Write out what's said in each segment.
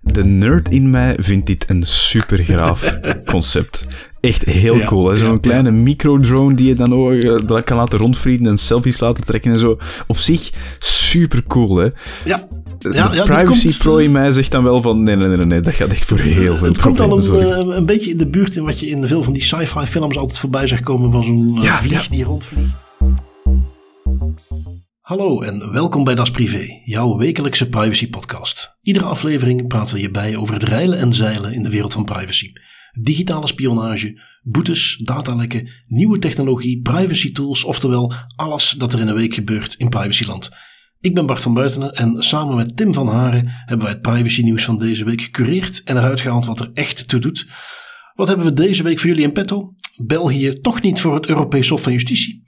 De nerd in mij vindt dit een super graaf concept. Echt heel Ja, cool. Zo'n ja, kleine microdrone die je dan ook eh, kan laten rondvliegen en selfies laten trekken en zo. Op zich super cool, hè? Ja, De ja, privacy komt- pro in mij zegt dan wel van nee, nee, nee, nee, dat gaat echt voor heel veel Het komt al problemen een, zorgen. eh, een beetje in de buurt in wat je in veel van die sci-fi films altijd voorbij zag komen van zo'n eh, vlieg die rondvliegt. Hallo en welkom bij Das Privé, jouw wekelijkse privacy podcast. Iedere aflevering praten we je bij over het reilen en zeilen in de wereld van privacy. Digitale spionage, boetes, datalekken, nieuwe technologie, privacy tools, oftewel alles dat er in een week gebeurt in privacyland. Ik ben Bart van Buitenen en samen met Tim van Haren hebben wij het privacy nieuws van deze week gecureerd en eruit gehaald wat er echt toe doet. Wat hebben we deze week voor jullie in petto? België toch niet voor het Europees Hof van Justitie.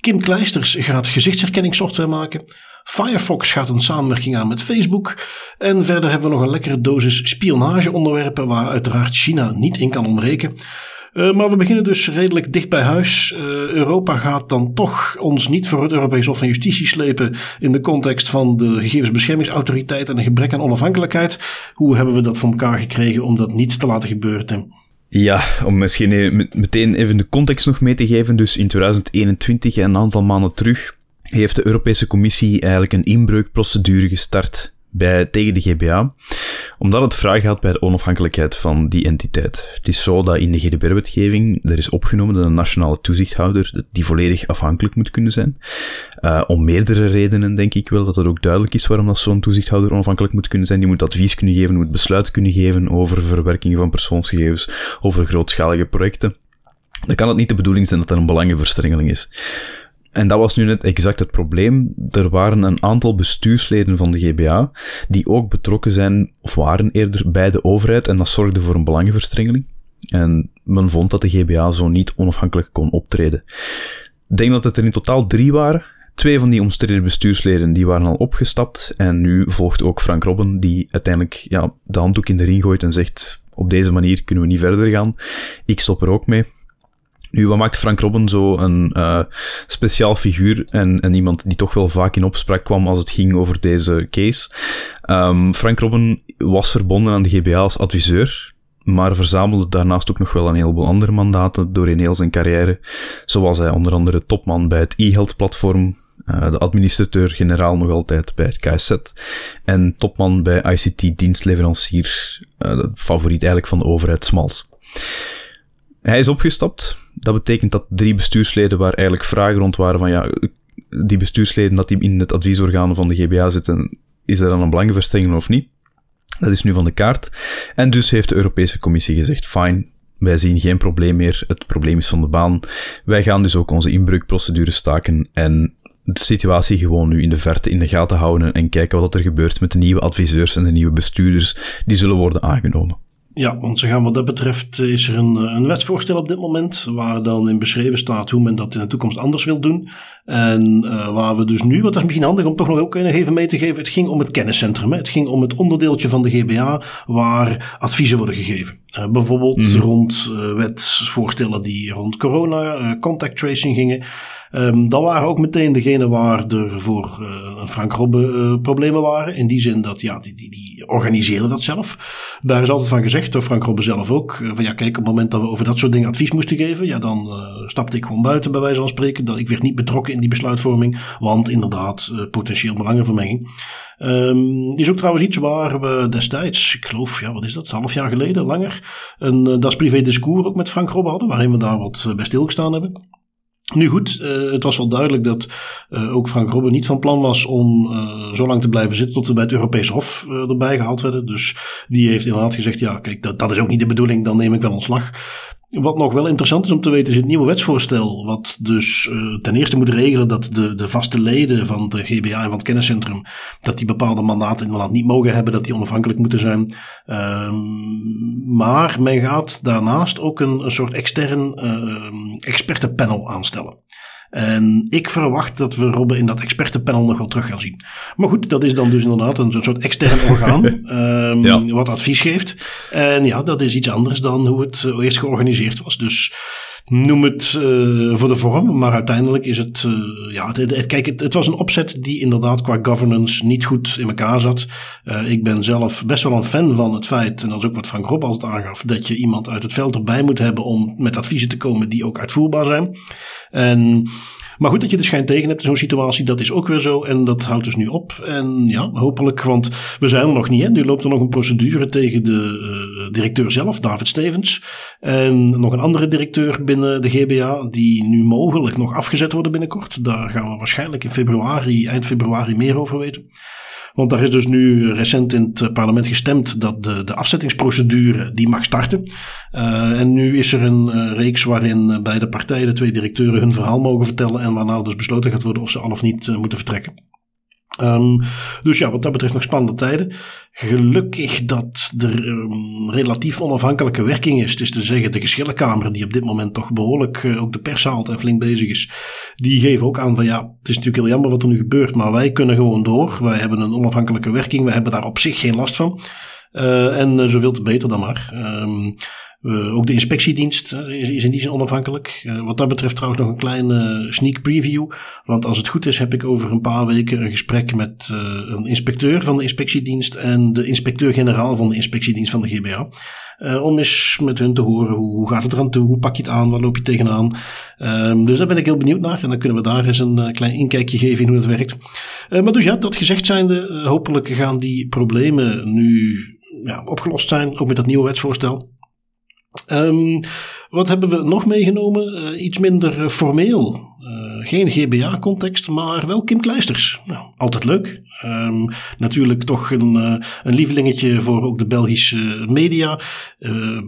Kim Kleisters gaat gezichtsherkenningssoftware maken. Firefox gaat een samenwerking aan met Facebook. En verder hebben we nog een lekkere dosis spionageonderwerpen waar uiteraard China niet in kan ontbreken. Eh, maar we beginnen dus redelijk dicht bij huis. Eh, Europa gaat dan toch ons niet voor het Europees Hof van Justitie slepen in de context van de gegevensbeschermingsautoriteit en een gebrek aan onafhankelijkheid. Hoe hebben we dat voor elkaar gekregen om dat niet te laten gebeuren? Ja, om misschien meteen even de context nog mee te geven. Dus in 2021, een aantal maanden terug, heeft de Europese Commissie eigenlijk een inbreukprocedure gestart bij, tegen de GBA, omdat het vraag had bij de onafhankelijkheid van die entiteit. Het is zo dat in de GDPR-wetgeving er is opgenomen dat een nationale toezichthouder die volledig afhankelijk moet kunnen zijn. Uh, om meerdere redenen denk ik wel dat het ook duidelijk is waarom dat zo'n toezichthouder onafhankelijk moet kunnen zijn. Die moet advies kunnen geven, moet besluiten kunnen geven over verwerking van persoonsgegevens, over grootschalige projecten. Dan kan het niet de bedoeling zijn dat er een belangenverstrengeling is. En dat was nu net exact het probleem. Er waren een aantal bestuursleden van de GBA die ook betrokken zijn, of waren eerder, bij de overheid en dat zorgde voor een belangenverstrengeling. En men vond dat de GBA zo niet onafhankelijk kon optreden. Ik denk dat het er in totaal drie waren. Twee van die omstreden bestuursleden die waren al opgestapt en nu volgt ook Frank Robben die uiteindelijk ja, de handdoek in de ring gooit en zegt op deze manier kunnen we niet verder gaan. Ik stop er ook mee. Nu, wat maakt Frank Robben zo een uh, speciaal figuur en, en iemand die toch wel vaak in opspraak kwam als het ging over deze case? Um, Frank Robben was verbonden aan de GBA als adviseur, maar verzamelde daarnaast ook nog wel een heleboel andere mandaten doorheen heel zijn carrière. Zo was hij onder andere topman bij het e-health-platform, uh, de administrateur-generaal nog altijd bij het KSZ en topman bij ICT-dienstleverancier, uh, de favoriet eigenlijk van de overheid Smals. Hij is opgestapt. Dat betekent dat drie bestuursleden waar eigenlijk vragen rond waren van ja, die bestuursleden dat die in het adviesorgaan van de GBA zitten, is er dan een belangenverstrengeling of niet? Dat is nu van de kaart. En dus heeft de Europese Commissie gezegd, fine, wij zien geen probleem meer, het probleem is van de baan. Wij gaan dus ook onze inbreukprocedure staken en de situatie gewoon nu in de verte in de gaten houden en kijken wat er gebeurt met de nieuwe adviseurs en de nieuwe bestuurders die zullen worden aangenomen. Ja, want ze gaan wat dat betreft, is er een, een wetsvoorstel op dit moment, waar dan in beschreven staat hoe men dat in de toekomst anders wil doen. En uh, waar we dus nu, wat is misschien handig om toch nog ook even mee te geven, het ging om het kenniscentrum. Hè. Het ging om het onderdeeltje van de GBA waar adviezen worden gegeven. Uh, bijvoorbeeld mm -hmm. rond uh, wetsvoorstellen die rond corona, contact tracing gingen. Um, dat waren ook meteen degene waar er voor Frank Robbe problemen waren. In die zin dat, ja, die, die, die organiseerden dat zelf. Daar is altijd van gezegd, door Frank Robbe zelf ook. Van ja, kijk, op het moment dat we over dat soort dingen advies moesten geven, ja, dan stapte ik gewoon buiten, bij wijze van spreken. Dat ik werd niet betrokken in die besluitvorming, want inderdaad, potentieel belangenvermenging. Um, is ook trouwens iets waar we destijds, ik geloof, ja, wat is dat, een half jaar geleden, langer, een uh, Das Privé Discours ook met Frank Robbe hadden, waarin we daar wat bij stilgestaan hebben. Nu goed, het was wel duidelijk dat ook Frank Robben niet van plan was om zo lang te blijven zitten tot we bij het Europees Hof erbij gehaald werden. Dus die heeft inderdaad gezegd, ja kijk, dat, dat is ook niet de bedoeling, dan neem ik wel ontslag. Wat nog wel interessant is om te weten is het nieuwe wetsvoorstel, wat dus ten eerste moet regelen dat de, de vaste leden van de GBA en van het kenniscentrum, dat die bepaalde mandaten inderdaad niet mogen hebben, dat die onafhankelijk moeten zijn. Um, maar men gaat daarnaast ook een, een soort extern uh, expertenpanel aanstellen. En ik verwacht dat we Robben in dat expertenpanel nog wel terug gaan zien. Maar goed, dat is dan dus inderdaad een, soort extern orgaan um, ja. wat advies geeft. En ja, dat is iets anders dan hoe het eerst georganiseerd was. Dus Noem het uh, voor de vorm, maar uiteindelijk is het. Uh, ja, het, het, kijk, het, het, was een opzet die inderdaad qua governance niet goed in elkaar zat. Uh, ik ben zelf best wel een fan van het feit, en dat is ook wat Frank Rob het aangaf, dat je iemand uit het veld erbij moet hebben om met adviezen te komen die ook uitvoerbaar zijn. En maar goed dat je de schijn tegen hebt in zo'n situatie, dat is ook weer zo. En dat houdt dus nu op. En ja, hopelijk, want we zijn er nog niet. Hè. Nu loopt er nog een procedure tegen de uh, directeur zelf, David Stevens. En nog een andere directeur binnen de GBA, die nu mogelijk nog afgezet worden binnenkort. Daar gaan we waarschijnlijk in februari, eind februari meer over weten. Want daar is dus nu recent in het parlement gestemd dat de, de afzettingsprocedure die mag starten. Uh, en nu is er een uh, reeks waarin beide partijen, de twee directeuren, hun verhaal mogen vertellen. En waarna dus besloten gaat worden of ze al of niet moeten vertrekken. Um, dus ja, wat dat betreft nog spannende tijden. Gelukkig dat er um, relatief onafhankelijke werking is. Het is te zeggen, de geschillenkamer, die op dit moment toch behoorlijk uh, ook de pers haalt en flink bezig is, die geven ook aan van ja, het is natuurlijk heel jammer wat er nu gebeurt, maar wij kunnen gewoon door. Wij hebben een onafhankelijke werking, wij hebben daar op zich geen last van. Uh, en uh, zoveel te beter dan maar. Um, uh, ook de inspectiedienst is, is, in die zin onafhankelijk. Uh, wat dat betreft trouwens nog een kleine sneak preview. Want als het goed is heb ik over een paar weken een gesprek met een inspecteur van de inspectiedienst en de inspecteur-generaal van de inspectiedienst van de GBA. om eens met hun te horen hoe, gaat het eraan toe, hoe pak je het aan, waar loop je tegenaan. Um, dus daar ben ik heel benieuwd naar en dan kunnen we daar eens een klein inkijkje geven in hoe het werkt. maar dus ja, dat gezegd zijnde, hopelijk gaan die problemen nu ja, opgelost zijn, ook met dat nieuwe wetsvoorstel. Um, wat hebben we nog meegenomen? Uh, iets minder uh, formeel. Uh, geen GBA-context, maar wel Kim Kleisters. Nou, altijd leuk. Um, natuurlijk toch een, een lievelingetje voor ook de Belgische media.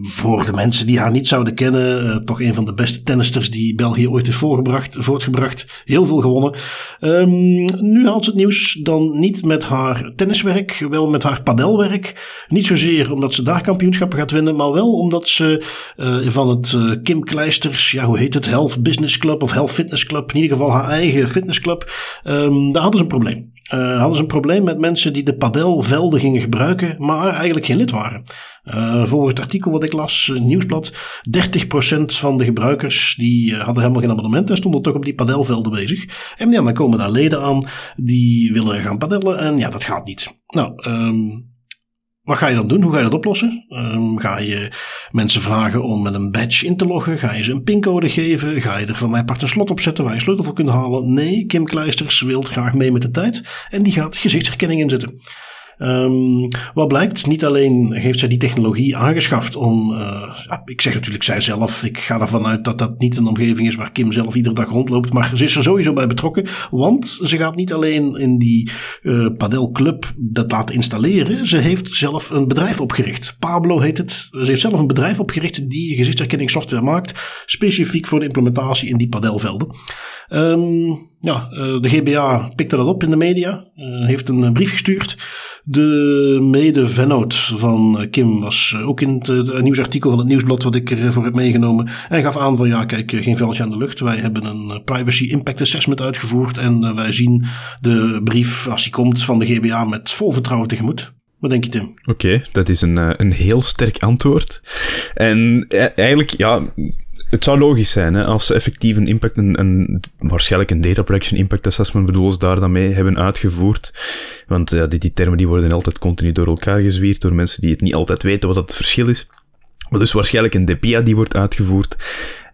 voor de mensen die haar niet zouden kennen. toch een van de beste tennisters die België ooit heeft voorgebracht, voortgebracht. Heel veel gewonnen. Um, nu haalt ze het nieuws dan niet met haar tenniswerk, wel met haar padelwerk. Niet zozeer omdat ze daar kampioenschappen gaat winnen, maar wel omdat ze van het Kim Kleisters, ja, hoe heet het? Health Business Club of Health Fitness Club. In ieder geval haar eigen fitnessclub. Um, daar hadden ze een probleem. Uh, hadden ze een probleem met mensen die de padelvelden gingen gebruiken, maar eigenlijk geen lid waren. Uh, volgens het artikel wat ik las, het nieuwsblad, 30% van de gebruikers die hadden helemaal geen abonnement en stonden toch op die padelvelden bezig. En dan komen daar leden aan die willen gaan padellen en ja, dat gaat niet. Nou, um, wat ga je dan doen? Hoe ga je dat oplossen? Um, ga je mensen vragen om met een badge in te loggen? Ga je ze een pincode geven? Ga je er van mij apart een slot op zetten waar je sleutel voor kunt halen? Nee, Kim Kleisters wil graag mee met de tijd en die gaat gezichtsherkenning inzetten. Um, wat blijkt, niet alleen heeft zij die technologie aangeschaft om, ja, ik zeg natuurlijk zij zelf, ik ga ervan uit dat dat niet een omgeving is waar Kim zelf iedere dag rondloopt, maar ze is er sowieso bij betrokken, want ze gaat niet alleen in die uh, padelclub dat laten installeren, ze heeft zelf een bedrijf opgericht. Pablo heet het. Ze heeft zelf een bedrijf opgericht die gezichtsherkenningssoftware maakt, specifiek voor de implementatie in die padelvelden. Um, ja, uh, de GBA pikte dat op in de media, heeft een brief gestuurd. De mede-vennoot van Kim was ook in het nieuwsartikel van het nieuwsblad wat ik ervoor heb meegenomen. En gaf aan van ja, kijk, geen veldje aan de lucht. Wij hebben een privacy impact assessment uitgevoerd. En wij zien de brief, als die komt, van de GBA met vol vertrouwen tegemoet. Wat denk je, Tim? Oké, dat is een, een heel sterk antwoord. En eigenlijk, ja, het zou logisch zijn, hè, als ze effectief een impact, een, een, waarschijnlijk een data protection impact assessment bedoel daar dan mee hebben uitgevoerd. Want ja, die, die termen die worden altijd continu door elkaar gezwierd door mensen die het niet altijd weten wat het verschil is. Maar dus waarschijnlijk een DPIA die wordt uitgevoerd.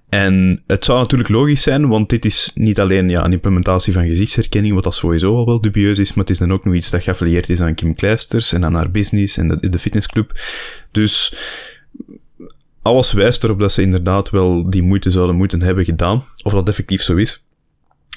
En het zou natuurlijk logisch zijn, want dit is niet alleen ja, een implementatie van gezichtsherkenning, wat dat sowieso al wel dubieus is, maar het is dan ook nog iets dat geaffilieerd is aan Kim Kleisters en aan haar business en de, de fitnessclub. Dus alles wijst erop dat ze inderdaad wel die moeite zouden moeten hebben gedaan. Of dat effectief zo is.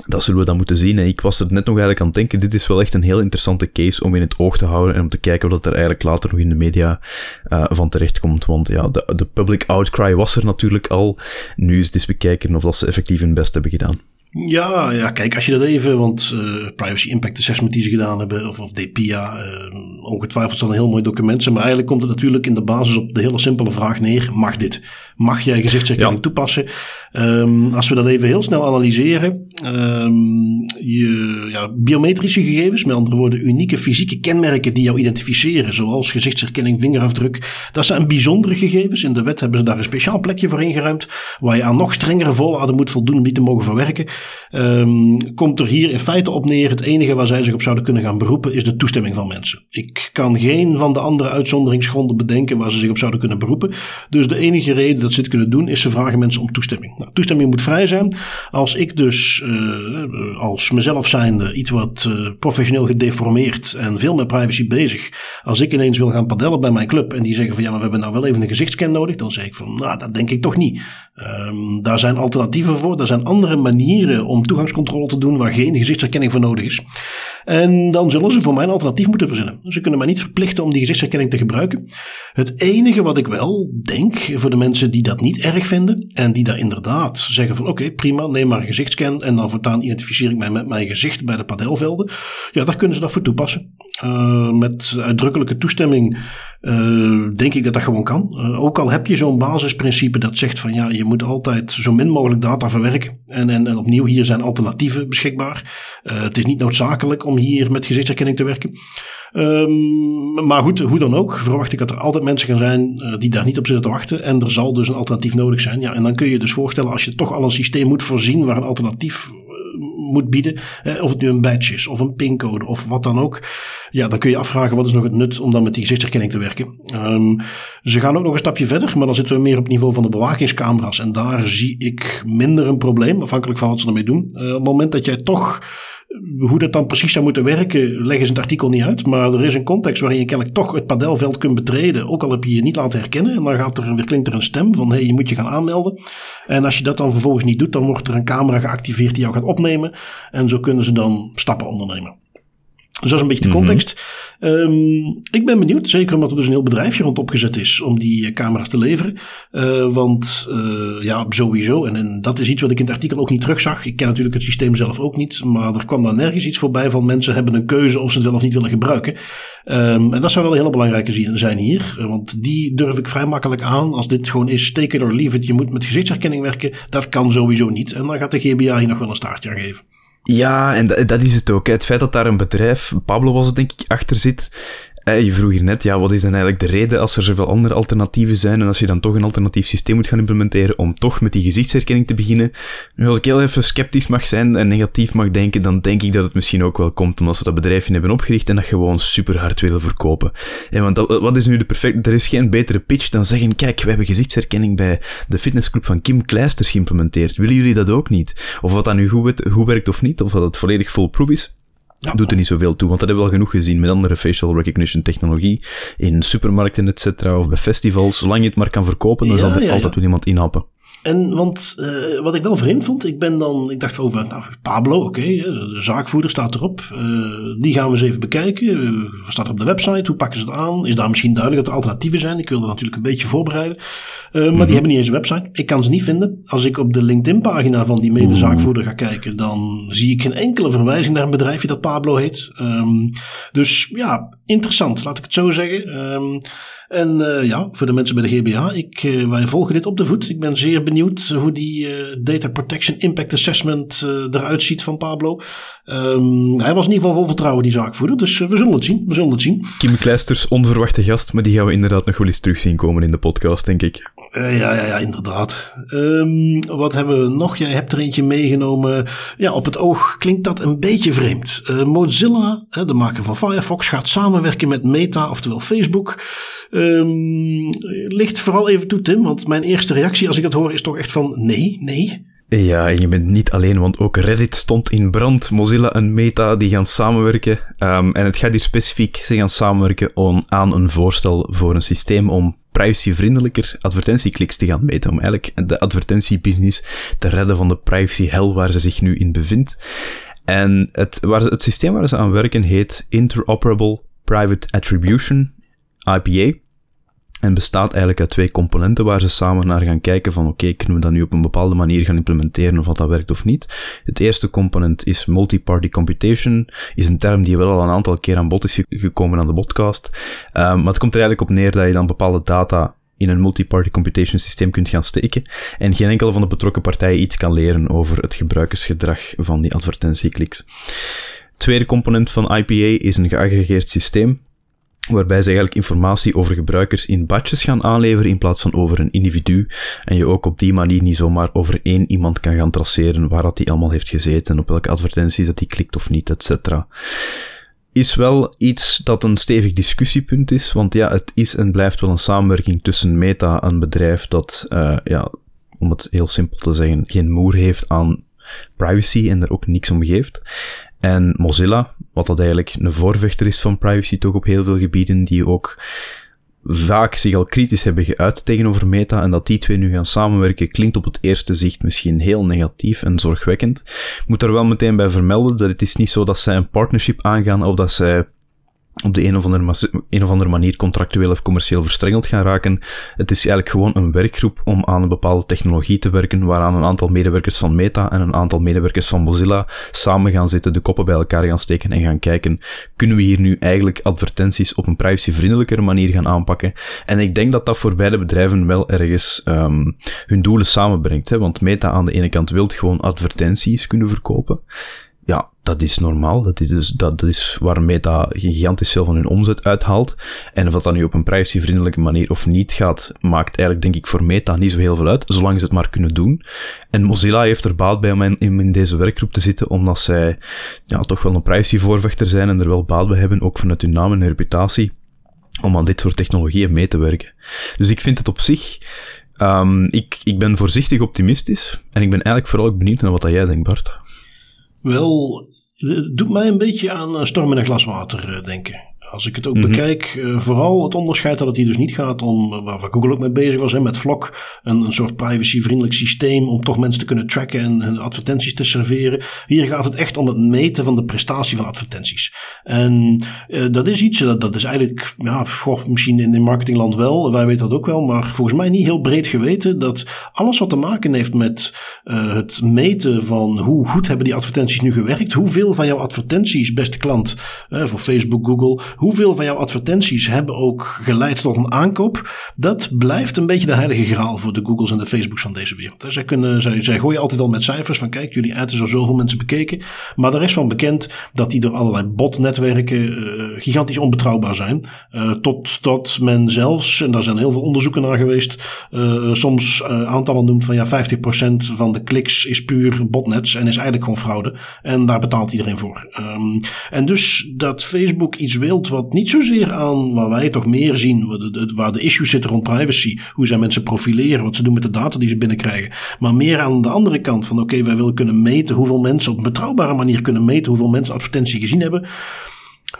Dat zullen we dan moeten zien. Ik was er net nog eigenlijk aan het denken. Dit is wel echt een heel interessante case om in het oog te houden en om te kijken wat er eigenlijk later nog in de media uh, van terecht komt. Want ja, de, de public outcry was er natuurlijk al. Nu is het eens bekijken of dat ze effectief hun best hebben gedaan. Ja, ja, kijk, als je dat even, want uh, Privacy Impact Assessment die ze gedaan hebben, of, of DPIA, uh, ongetwijfeld zal een heel mooi document zijn, maar eigenlijk komt het natuurlijk in de basis op de hele simpele vraag neer, mag dit? Mag jij gezichtsherkenning toepassen? Um, als we dat even heel snel analyseren, um, je, ja, biometrische gegevens, met andere woorden unieke fysieke kenmerken die jou identificeren, zoals gezichtsherkenning, vingerafdruk, dat zijn bijzondere gegevens. In de wet hebben ze daar een speciaal plekje voor ingeruimd, waar je aan nog strengere voorwaarden moet voldoen om die te mogen verwerken. Um, komt er hier in feite op neer, het enige waar zij zich op zouden kunnen gaan beroepen, is de toestemming van mensen. Ik kan geen van de andere uitzonderingsgronden bedenken waar ze zich op zouden kunnen beroepen. Dus de enige reden het kunnen doen, is ze vragen mensen om toestemming. Nou, toestemming moet vrij zijn. Als ik dus uh, als mezelf zijnde iets wat uh, professioneel gedeformeerd en veel met privacy bezig, als ik ineens wil gaan padellen bij mijn club en die zeggen van ja, maar we hebben nou wel even een gezichtscan nodig, dan zeg ik van nou, dat denk ik toch niet. Um, daar zijn alternatieven voor, daar zijn andere manieren om toegangscontrole te doen waar geen gezichtsherkenning voor nodig is. En dan zullen ze voor mij een alternatief moeten verzinnen. Ze kunnen mij niet verplichten om die gezichtsherkenning te gebruiken. Het enige wat ik wel denk voor de mensen die dat niet erg vinden en die daar inderdaad zeggen van oké, prima, neem maar een gezichtscan en dan voortaan identificeer ik mij met mijn gezicht bij de padelvelden. Ja, daar kunnen ze dat voor toepassen. Uh, met uitdrukkelijke toestemming uh, denk ik dat dat gewoon kan. Uh, ook al heb je zo'n basisprincipe dat zegt van ja, je moet altijd zo min mogelijk data verwerken. En, en, en opnieuw, hier zijn alternatieven beschikbaar. Uh, het is niet noodzakelijk om hier met gezichtsherkenning te werken. Um, maar goed, hoe dan ook, verwacht ik dat er altijd mensen gaan zijn die daar niet op zitten te wachten. En er zal dus een alternatief nodig zijn. Ja, en dan kun je dus voorstellen als je toch al een systeem moet voorzien waar een alternatief moet bieden. of het nu een badge is of een pincode of wat dan ook. Ja, dan kun je afvragen wat is nog het nut om dan met die gezichtsherkenning te werken. Um, ze gaan ook nog een stapje verder, maar dan zitten we meer op het niveau van de bewakingscamera's. En daar zie ik minder een probleem, afhankelijk van wat ze ermee doen. Uh, op het moment dat jij toch hoe dat dan precies zou moeten werken, leggen ze het artikel niet uit. Maar er is een context waarin je kennelijk toch het padelveld kunt betreden. Ook al heb je je niet laten herkennen. En dan gaat er, weer klinkt er een stem van: hé, hey, je moet je gaan aanmelden. En als je dat dan vervolgens niet doet, dan wordt er een camera geactiveerd die jou gaat opnemen. En zo kunnen ze dan stappen ondernemen. Dus dat is een beetje de mhm. context. Um, ik ben benieuwd, zeker omdat er dus een heel bedrijfje rond opgezet is om die uh, camera's te leveren. Uh, want uh, ja, sowieso, en, en, dat is iets wat ik in het artikel ook niet terugzag. Ik ken natuurlijk het systeem zelf ook niet, maar er kwam dan nergens iets voorbij van mensen hebben een keuze of ze het wel of niet willen gebruiken. Um, en dat zou wel een hele belangrijke zijn hier, want die durf ik vrij makkelijk aan. Als dit gewoon is, take it or leave it, je moet met gezichtsherkenning werken, dat kan sowieso niet. En dan gaat de GBA hier nog wel een staartje aan geven. Ja, en dat, is het ook. Het feit dat daar een bedrijf, Pablo was het denk ik, achter zit, je vroeg hier net, ja, wat is dan eigenlijk de reden als er zoveel andere alternatieven zijn en als je dan toch een alternatief systeem moet gaan implementeren om toch met die gezichtsherkenning te beginnen? Nu, als ik heel even sceptisch mag zijn en negatief mag denken, dan denk ik dat het misschien ook wel komt omdat ze dat bedrijfje hebben opgericht en dat gewoon super hard willen verkopen. En want wat is nu de perfecte... Er is geen betere pitch dan zeggen, kijk, we hebben gezichtsherkenning bij de fitnessclub van Kim Kleisters geïmplementeerd. Willen jullie dat ook niet? Of wat dat nu goed, goed werkt of niet, of dat het volledig foolproof is? Ja. Doet er niet zoveel toe, want dat hebben we al genoeg gezien met andere facial recognition technologie in supermarkten, et cetera, of bij festivals. Zolang je het maar kan verkopen, dan zal er altijd wel iemand inhappen. En want uh, wat ik wel vreemd vond, ik ben dan, ik dacht over nou, Pablo, oké, okay, de zaakvoerder staat erop. Uh, die gaan we eens even bekijken. Uh, wat staat er op de website? Hoe pakken ze het aan? Is daar misschien duidelijk dat er alternatieven zijn? Ik wilde natuurlijk een beetje voorbereiden. maar mm -hmm. die hebben niet eens een website. Ik kan ze niet vinden. Als ik op de LinkedIn-pagina van die medezaakvoerder ga kijken, dan zie ik geen enkele verwijzing naar een bedrijfje dat Pablo heet. Um, dus ja, interessant, laat ik het zo zeggen. Um, en uh, ja, voor de mensen bij de GBA, ik, uh, wij volgen dit op de voet. Ik ben zeer benieuwd hoe die uh, Data Protection Impact Assessment eruit ziet van Pablo. Um, hij was in ieder geval vol vertrouwen, die zaakvoerder. Dus we zullen het zien. We zullen het zien. Kim Kleisters, onverwachte gast, maar die gaan we inderdaad nog wel eens terug zien komen in de podcast, denk ik. Ja, ja, ja, inderdaad. Um, wat hebben we nog? Jij hebt er eentje meegenomen. Ja, op het oog klinkt dat een beetje vreemd. Mozilla, de maker van Firefox, gaat samenwerken met Meta, oftewel Facebook. Um, ligt vooral even toe, Tim, want mijn eerste reactie als ik het hoor is toch echt van nee, nee. Ja, en je bent niet alleen, want ook Reddit stond in brand. Mozilla en Meta die gaan samenwerken. Um, en het gaat hier specifiek, ze gaan samenwerken aan een voorstel voor een systeem om privacyvriendelijker advertentiekliks te gaan meten. Om eigenlijk de advertentiebusiness te redden van de privacy hell waar ze zich nu in bevindt. En het, waar, het systeem waar ze aan werken heet Interoperable Private Attribution IPA. En bestaat eigenlijk uit twee componenten waar ze samen naar gaan kijken van oké, kunnen we dat nu op een bepaalde manier gaan implementeren of wat dat werkt of niet. Het eerste component is multi-party computation, is een term die wel al een aantal keer aan bod is gekomen aan de podcast. Um, maar het komt er eigenlijk op neer dat je dan bepaalde data in een multi-party computation systeem kunt gaan steken en geen enkele van de betrokken partijen iets kan leren over het gebruikersgedrag van die advertentiekliks. Tweede component van IPA is een geaggregeerd systeem waarbij ze eigenlijk informatie over gebruikers in batches gaan aanleveren in plaats van over een individu. En je ook op die manier niet zomaar over één iemand kan gaan traceren waar dat die allemaal heeft gezeten, op welke advertenties dat hij klikt of niet, etc. Is wel iets dat een stevig discussiepunt is, want ja, het is en blijft wel een samenwerking tussen Meta, een bedrijf dat, uh, ja, om het heel simpel te zeggen, geen moer heeft aan privacy en er ook niks om geeft. En Mozilla, wat dat eigenlijk een voorvechter is van privacy toch op heel veel gebieden, die ook vaak zich al kritisch hebben geuit tegenover Meta en dat die twee nu gaan samenwerken klinkt op het eerste zicht misschien heel negatief en zorgwekkend. Ik moet er wel meteen bij vermelden dat het is niet zo dat zij een partnership aangaan of dat zij op de een of, andere, een of andere manier contractueel of commercieel verstrengeld gaan raken. Het is eigenlijk gewoon een werkgroep om aan een bepaalde technologie te werken, waaraan een aantal medewerkers van Meta en een aantal medewerkers van Mozilla samen gaan zitten, de koppen bij elkaar gaan steken en gaan kijken, kunnen we hier nu eigenlijk advertenties op een privacyvriendelijkere manier gaan aanpakken? En ik denk dat dat voor beide bedrijven wel ergens um, hun doelen samenbrengt, hè? want Meta aan de ene kant wil gewoon advertenties kunnen verkopen ja, dat is normaal. Dat is, dus, dat, dat is waar Meta gigantisch veel van hun omzet uithaalt. En of dat nu op een privacyvriendelijke manier of niet gaat, maakt eigenlijk denk ik voor Meta niet zo heel veel uit, zolang ze het maar kunnen doen. En Mozilla heeft er baat bij om in, in deze werkgroep te zitten, omdat zij ja, toch wel een privacyvoorvechter zijn en er wel baat bij hebben, ook vanuit hun naam en reputatie, om aan dit soort technologieën mee te werken. Dus ik vind het op zich... Um, ik, ik ben voorzichtig optimistisch en ik ben eigenlijk vooral ook benieuwd naar wat jij denkt, Bart. Wel, het doet mij een beetje aan eh, storm in een glas water eh, denken. Als ik het ook mhm. bekijk, uh, vooral het onderscheid dat het hier dus niet gaat om, uh, waar Google ook mee bezig was, hè, met Vlog, een, een soort privacyvriendelijk systeem om toch mensen te kunnen tracken en, en, advertenties te serveren. Hier gaat het echt om het meten van de prestatie van advertenties. En uh, dat is iets, dat, dat is eigenlijk, ja, goh, misschien in, in marketingland wel, wij weten dat ook wel, maar volgens mij niet heel breed geweten dat alles wat te maken heeft met het meten van hoe goed hebben die advertenties nu gewerkt, hoeveel van jouw advertenties, beste klant, voor Facebook, Google, hoeveel van jouw advertenties hebben ook geleid tot een aankoop, dat blijft een beetje de heilige graal voor de Googles en de Facebooks van deze wereld. Zij, kunnen, gooien altijd al met cijfers van kijk, jullie ad is al zoveel mensen bekeken, maar er is van bekend dat die door allerlei botnetwerken uh, gigantisch onbetrouwbaar zijn. Uh, tot, tot men zelfs, en daar zijn heel veel onderzoeken naar geweest, uh, soms aantallen noemt van ja, 50% van de kliks is puur botnets en is eigenlijk gewoon fraude. En daar betaalt iedereen voor. Um, en dus dat Facebook iets wilt wat niet zozeer aan waar wij toch meer zien, waar de, waar de issues zitten rond privacy, hoe zij mensen profileren, wat ze doen met de data die ze binnenkrijgen, maar meer aan de andere kant van oké, wij willen kunnen meten hoeveel mensen op een betrouwbare manier kunnen meten hoeveel mensen advertentie gezien hebben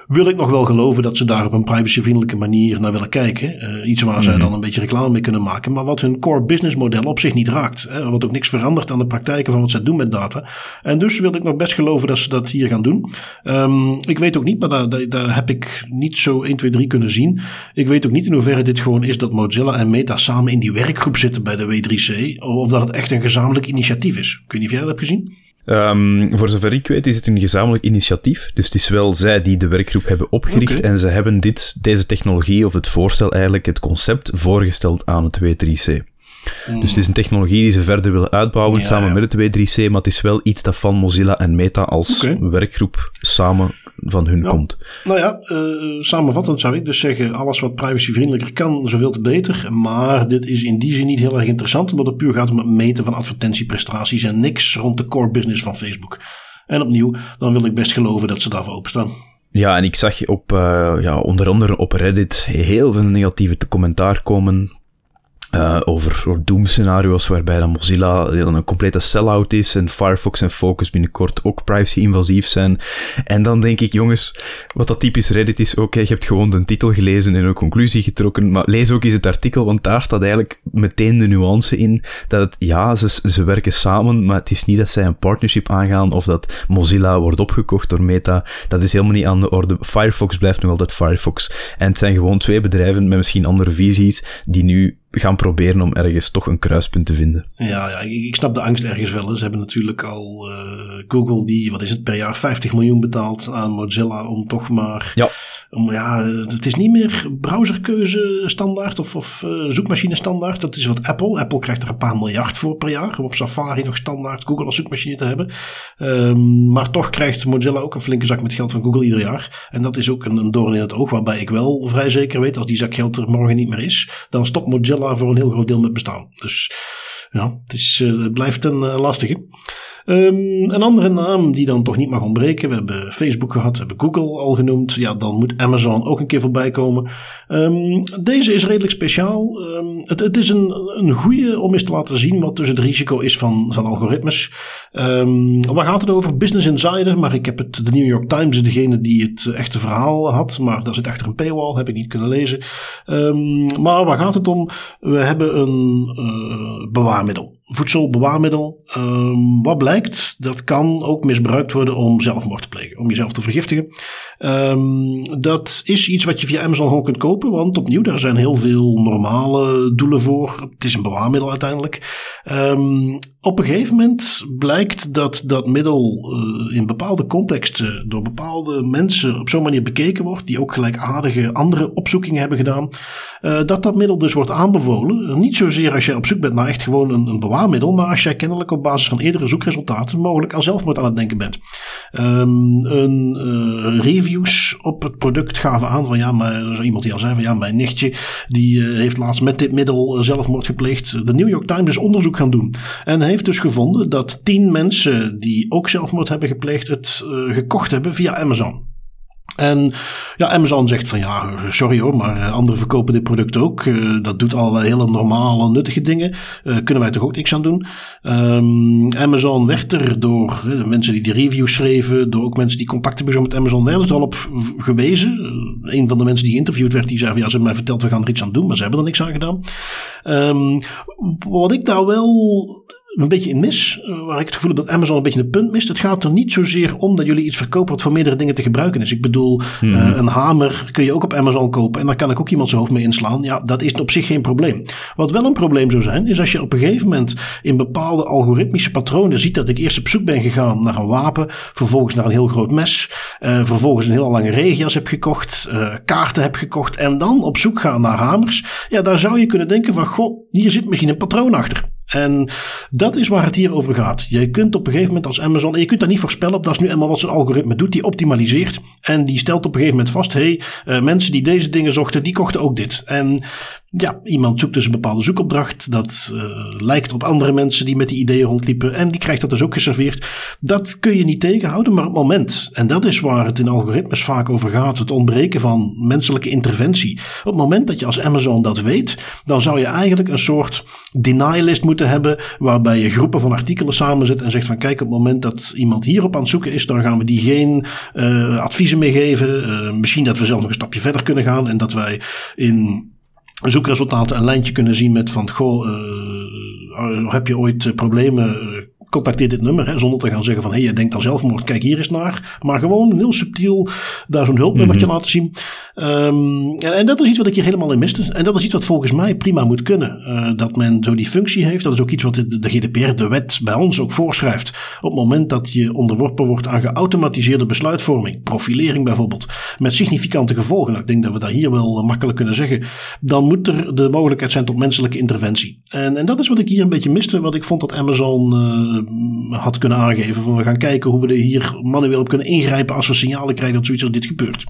wil ik nog wel geloven dat ze daar op een privacyvriendelijke manier naar willen kijken. Uh, iets waar zij mhm. dan een beetje reclame mee kunnen maken, maar wat hun core business model op zich niet raakt. Hè, wat ook niks verandert aan de praktijken van wat zij doen met data. En dus wil ik nog best geloven dat ze dat hier gaan doen. Um, ik weet ook niet, maar daar, daar, heb ik niet zo 1, 2, 3 kunnen zien. Ik weet ook niet in hoeverre dit gewoon is dat Mozilla en Meta samen in die werkgroep zitten bij de W3C. Of dat het echt een gezamenlijk initiatief is. Ik weet niet of jij dat hebt gezien. Um, voor zover ik weet is het een gezamenlijk initiatief. Dus het is wel zij die de werkgroep hebben opgericht. En ze hebben dit, deze technologie, of het voorstel eigenlijk, het concept, voorgesteld aan het W3C. Dus het is een technologie die ze verder willen uitbouwen samen met het W3C, maar het is wel iets dat van Mozilla en Meta als werkgroep samen van hun komt. Nou ja, uh, samenvattend zou ik dus zeggen, alles wat privacyvriendelijker kan, zoveel te beter. Maar dit is in die zin niet heel erg interessant, omdat het puur gaat om het meten van advertentieprestaties en niks rond de core business van Facebook. En opnieuw, dan wil ik best geloven dat ze daarvoor openstaan. Ja, en ik zag op, uh, ja, onder andere op Reddit heel veel negatieve commentaar komen uh, over, doemscenario's waarbij dan Mozilla dan een complete sell-out is en Firefox en Focus binnenkort ook privacy-invasief zijn. En dan denk ik, jongens, wat dat typisch Reddit is, oké, je hebt gewoon de titel gelezen en een conclusie getrokken, maar lees ook eens het artikel, want daar staat eigenlijk meteen de nuance in dat het, ja, ze, ze werken samen, maar het is niet dat zij een partnership aangaan of dat Mozilla wordt opgekocht door Meta. Dat is helemaal niet aan de orde. Firefox blijft nog altijd Firefox. En het zijn gewoon twee bedrijven met misschien andere visies die nu gaan proberen om ergens toch een kruispunt te vinden. Ja, ja ik, snap de angst ergens wel. Ze hebben natuurlijk al uh, Google die, wat is het, per jaar 50 miljoen betaald aan Mozilla om toch maar... Ja. Om, ja, het is niet meer browserkeuze standaard of, of uh, zoekmachine standaard. Dat is wat Apple. Apple krijgt er een paar miljard voor per jaar om op Safari nog standaard Google als zoekmachine te hebben. Um, maar toch krijgt Mozilla ook een flinke zak met geld van Google ieder jaar. En dat is ook een, een doorn in het oog waarbij ik wel vrij zeker weet als die zak geld er morgen niet meer is, dan stopt Mozilla voor een heel groot deel met bestaan. Dus ja, het, is, uh, het blijft een uh, lastige. Um, een andere naam die dan toch niet mag ontbreken. We hebben Facebook gehad, we hebben Google al genoemd. Ja, dan moet Amazon ook een keer voorbij komen. Um, deze is redelijk speciaal. Um, het, het, is een, een goede om eens te laten zien wat dus het risico is van, van algoritmes. waar gaat het over? Business Insider, maar ik heb het, de New York Times is degene die het echte verhaal had. Maar daar zit achter een paywall, heb ik niet kunnen lezen. maar waar gaat het om? We hebben een uh, bewaarmiddel voedselbewaarmiddel. Um, wat blijkt, dat kan ook misbruikt worden om zelfmoord te plegen, om jezelf te vergiftigen. Um, dat is iets wat je via Amazon gewoon kunt kopen, want opnieuw, daar zijn heel veel normale doelen voor. Het is een bewaarmiddel uiteindelijk. Um, op een gegeven moment blijkt dat dat middel uh, in bepaalde contexten door bepaalde mensen op zo'n manier bekeken wordt, die ook gelijkaardige andere opzoekingen hebben gedaan, uh, dat dat middel dus wordt aanbevolen. Niet zozeer als je op zoek bent naar echt gewoon een, een bewaarmiddel, maar als jij kennelijk op basis van eerdere zoekresultaten mogelijk aan zelfmoord aan het denken bent. Um, een uh, reviews op het product gaven aan van ja, maar is iemand die al zei van ja, mijn nichtje die heeft laatst met dit middel zelfmoord gepleegd. De New York Times is onderzoek gaan doen en heeft dus gevonden dat tien mensen die ook zelfmoord hebben gepleegd het gekocht hebben via Amazon. En ja, Amazon zegt van ja, sorry hoor, maar eh, anderen verkopen dit product ook. Uh, dat doet al hele normale, nuttige dingen. Uh, kunnen wij toch ook niks aan doen? Um, Amazon werd er door de mensen die de reviews schreven, door ook mensen die contact hebben met Amazon, werden er al op gewezen. een van de mensen die geïnterviewd werd, die zei van ja, ze hebben mij verteld, we gaan er iets aan doen, maar ze hebben er niks aan gedaan. Um, wat ik daar wel een beetje in mis. Eh, waar ik het gevoel heb dat Amazon een beetje een punt mist. Het gaat er niet zozeer om dat jullie iets verkopen wat voor meerdere dingen te gebruiken is. Ik bedoel, mm -hmm. uh, een hamer kun je ook op Amazon kopen en daar kan ik ook iemand zijn hoofd mee inslaan. Ja, dat is op zich geen probleem. Wat wel een probleem zou zijn, is als je op een gegeven moment in bepaalde algoritmische patronen ziet dat ik eerst op zoek ben gegaan naar een wapen, vervolgens naar een heel groot mes, uh, vervolgens een hele lange regenjas heb gekocht, kaarten heb gekocht en dan op zoek gaan naar hamers. Ja, daar zou je kunnen denken van, goh, hier zit misschien een patroon achter. En dat is waar het hier over gaat. Je kunt op een gegeven moment als Amazon, je kunt dat niet voorspellen, dat is nu eenmaal wat zijn algoritme doet, die optimaliseert en die stelt op een gegeven moment vast, hé, hey, uh, mensen die deze dingen zochten, die kochten ook dit. En ja, iemand zoekt dus een bepaalde zoekopdracht. Dat uh, lijkt op andere mensen die met die ideeën rondliepen. En die krijgt dat dus ook geserveerd. Dat kun je niet tegenhouden, maar op het moment. En dat is waar het in algoritmes vaak over gaat. Het ontbreken van menselijke interventie. Op het moment dat je als Amazon dat weet, dan zou je eigenlijk een soort denial list moeten hebben. Waarbij je groepen van artikelen samenzet en zegt van kijk, op het moment dat iemand hierop aan het zoeken is, dan gaan we die geen uh, adviezen meer geven. Uh, misschien dat we zelf nog een stapje verder kunnen gaan en dat wij in zoekresultaten een lijntje kunnen zien met van, goh, uh, heb je ooit problemen contacteer dit nummer. Hè, zonder te gaan zeggen van hé, hey, je denkt aan zelfmoord, kijk hier eens naar. Maar gewoon heel subtiel daar zo'n hulpnummertje mm -hmm. laten zien. Um, en, en, dat is iets wat ik hier helemaal in miste. En dat is iets wat volgens mij prima moet kunnen. Uh, dat men zo die functie heeft. Dat is ook iets wat de, de GDPR, de wet bij ons ook voorschrijft. Op het moment dat je onderworpen wordt aan geautomatiseerde besluitvorming, profilering bijvoorbeeld, met significante gevolgen. Nou, ik denk dat we dat hier wel makkelijk kunnen zeggen. Dan moet er de mogelijkheid zijn tot menselijke interventie. En, en dat is wat ik hier een beetje miste. Wat ik vond dat Amazon uh, had kunnen aangeven. Van we gaan kijken hoe we er hier manueel op kunnen ingrijpen als we signalen krijgen dat zoiets als dit gebeurt.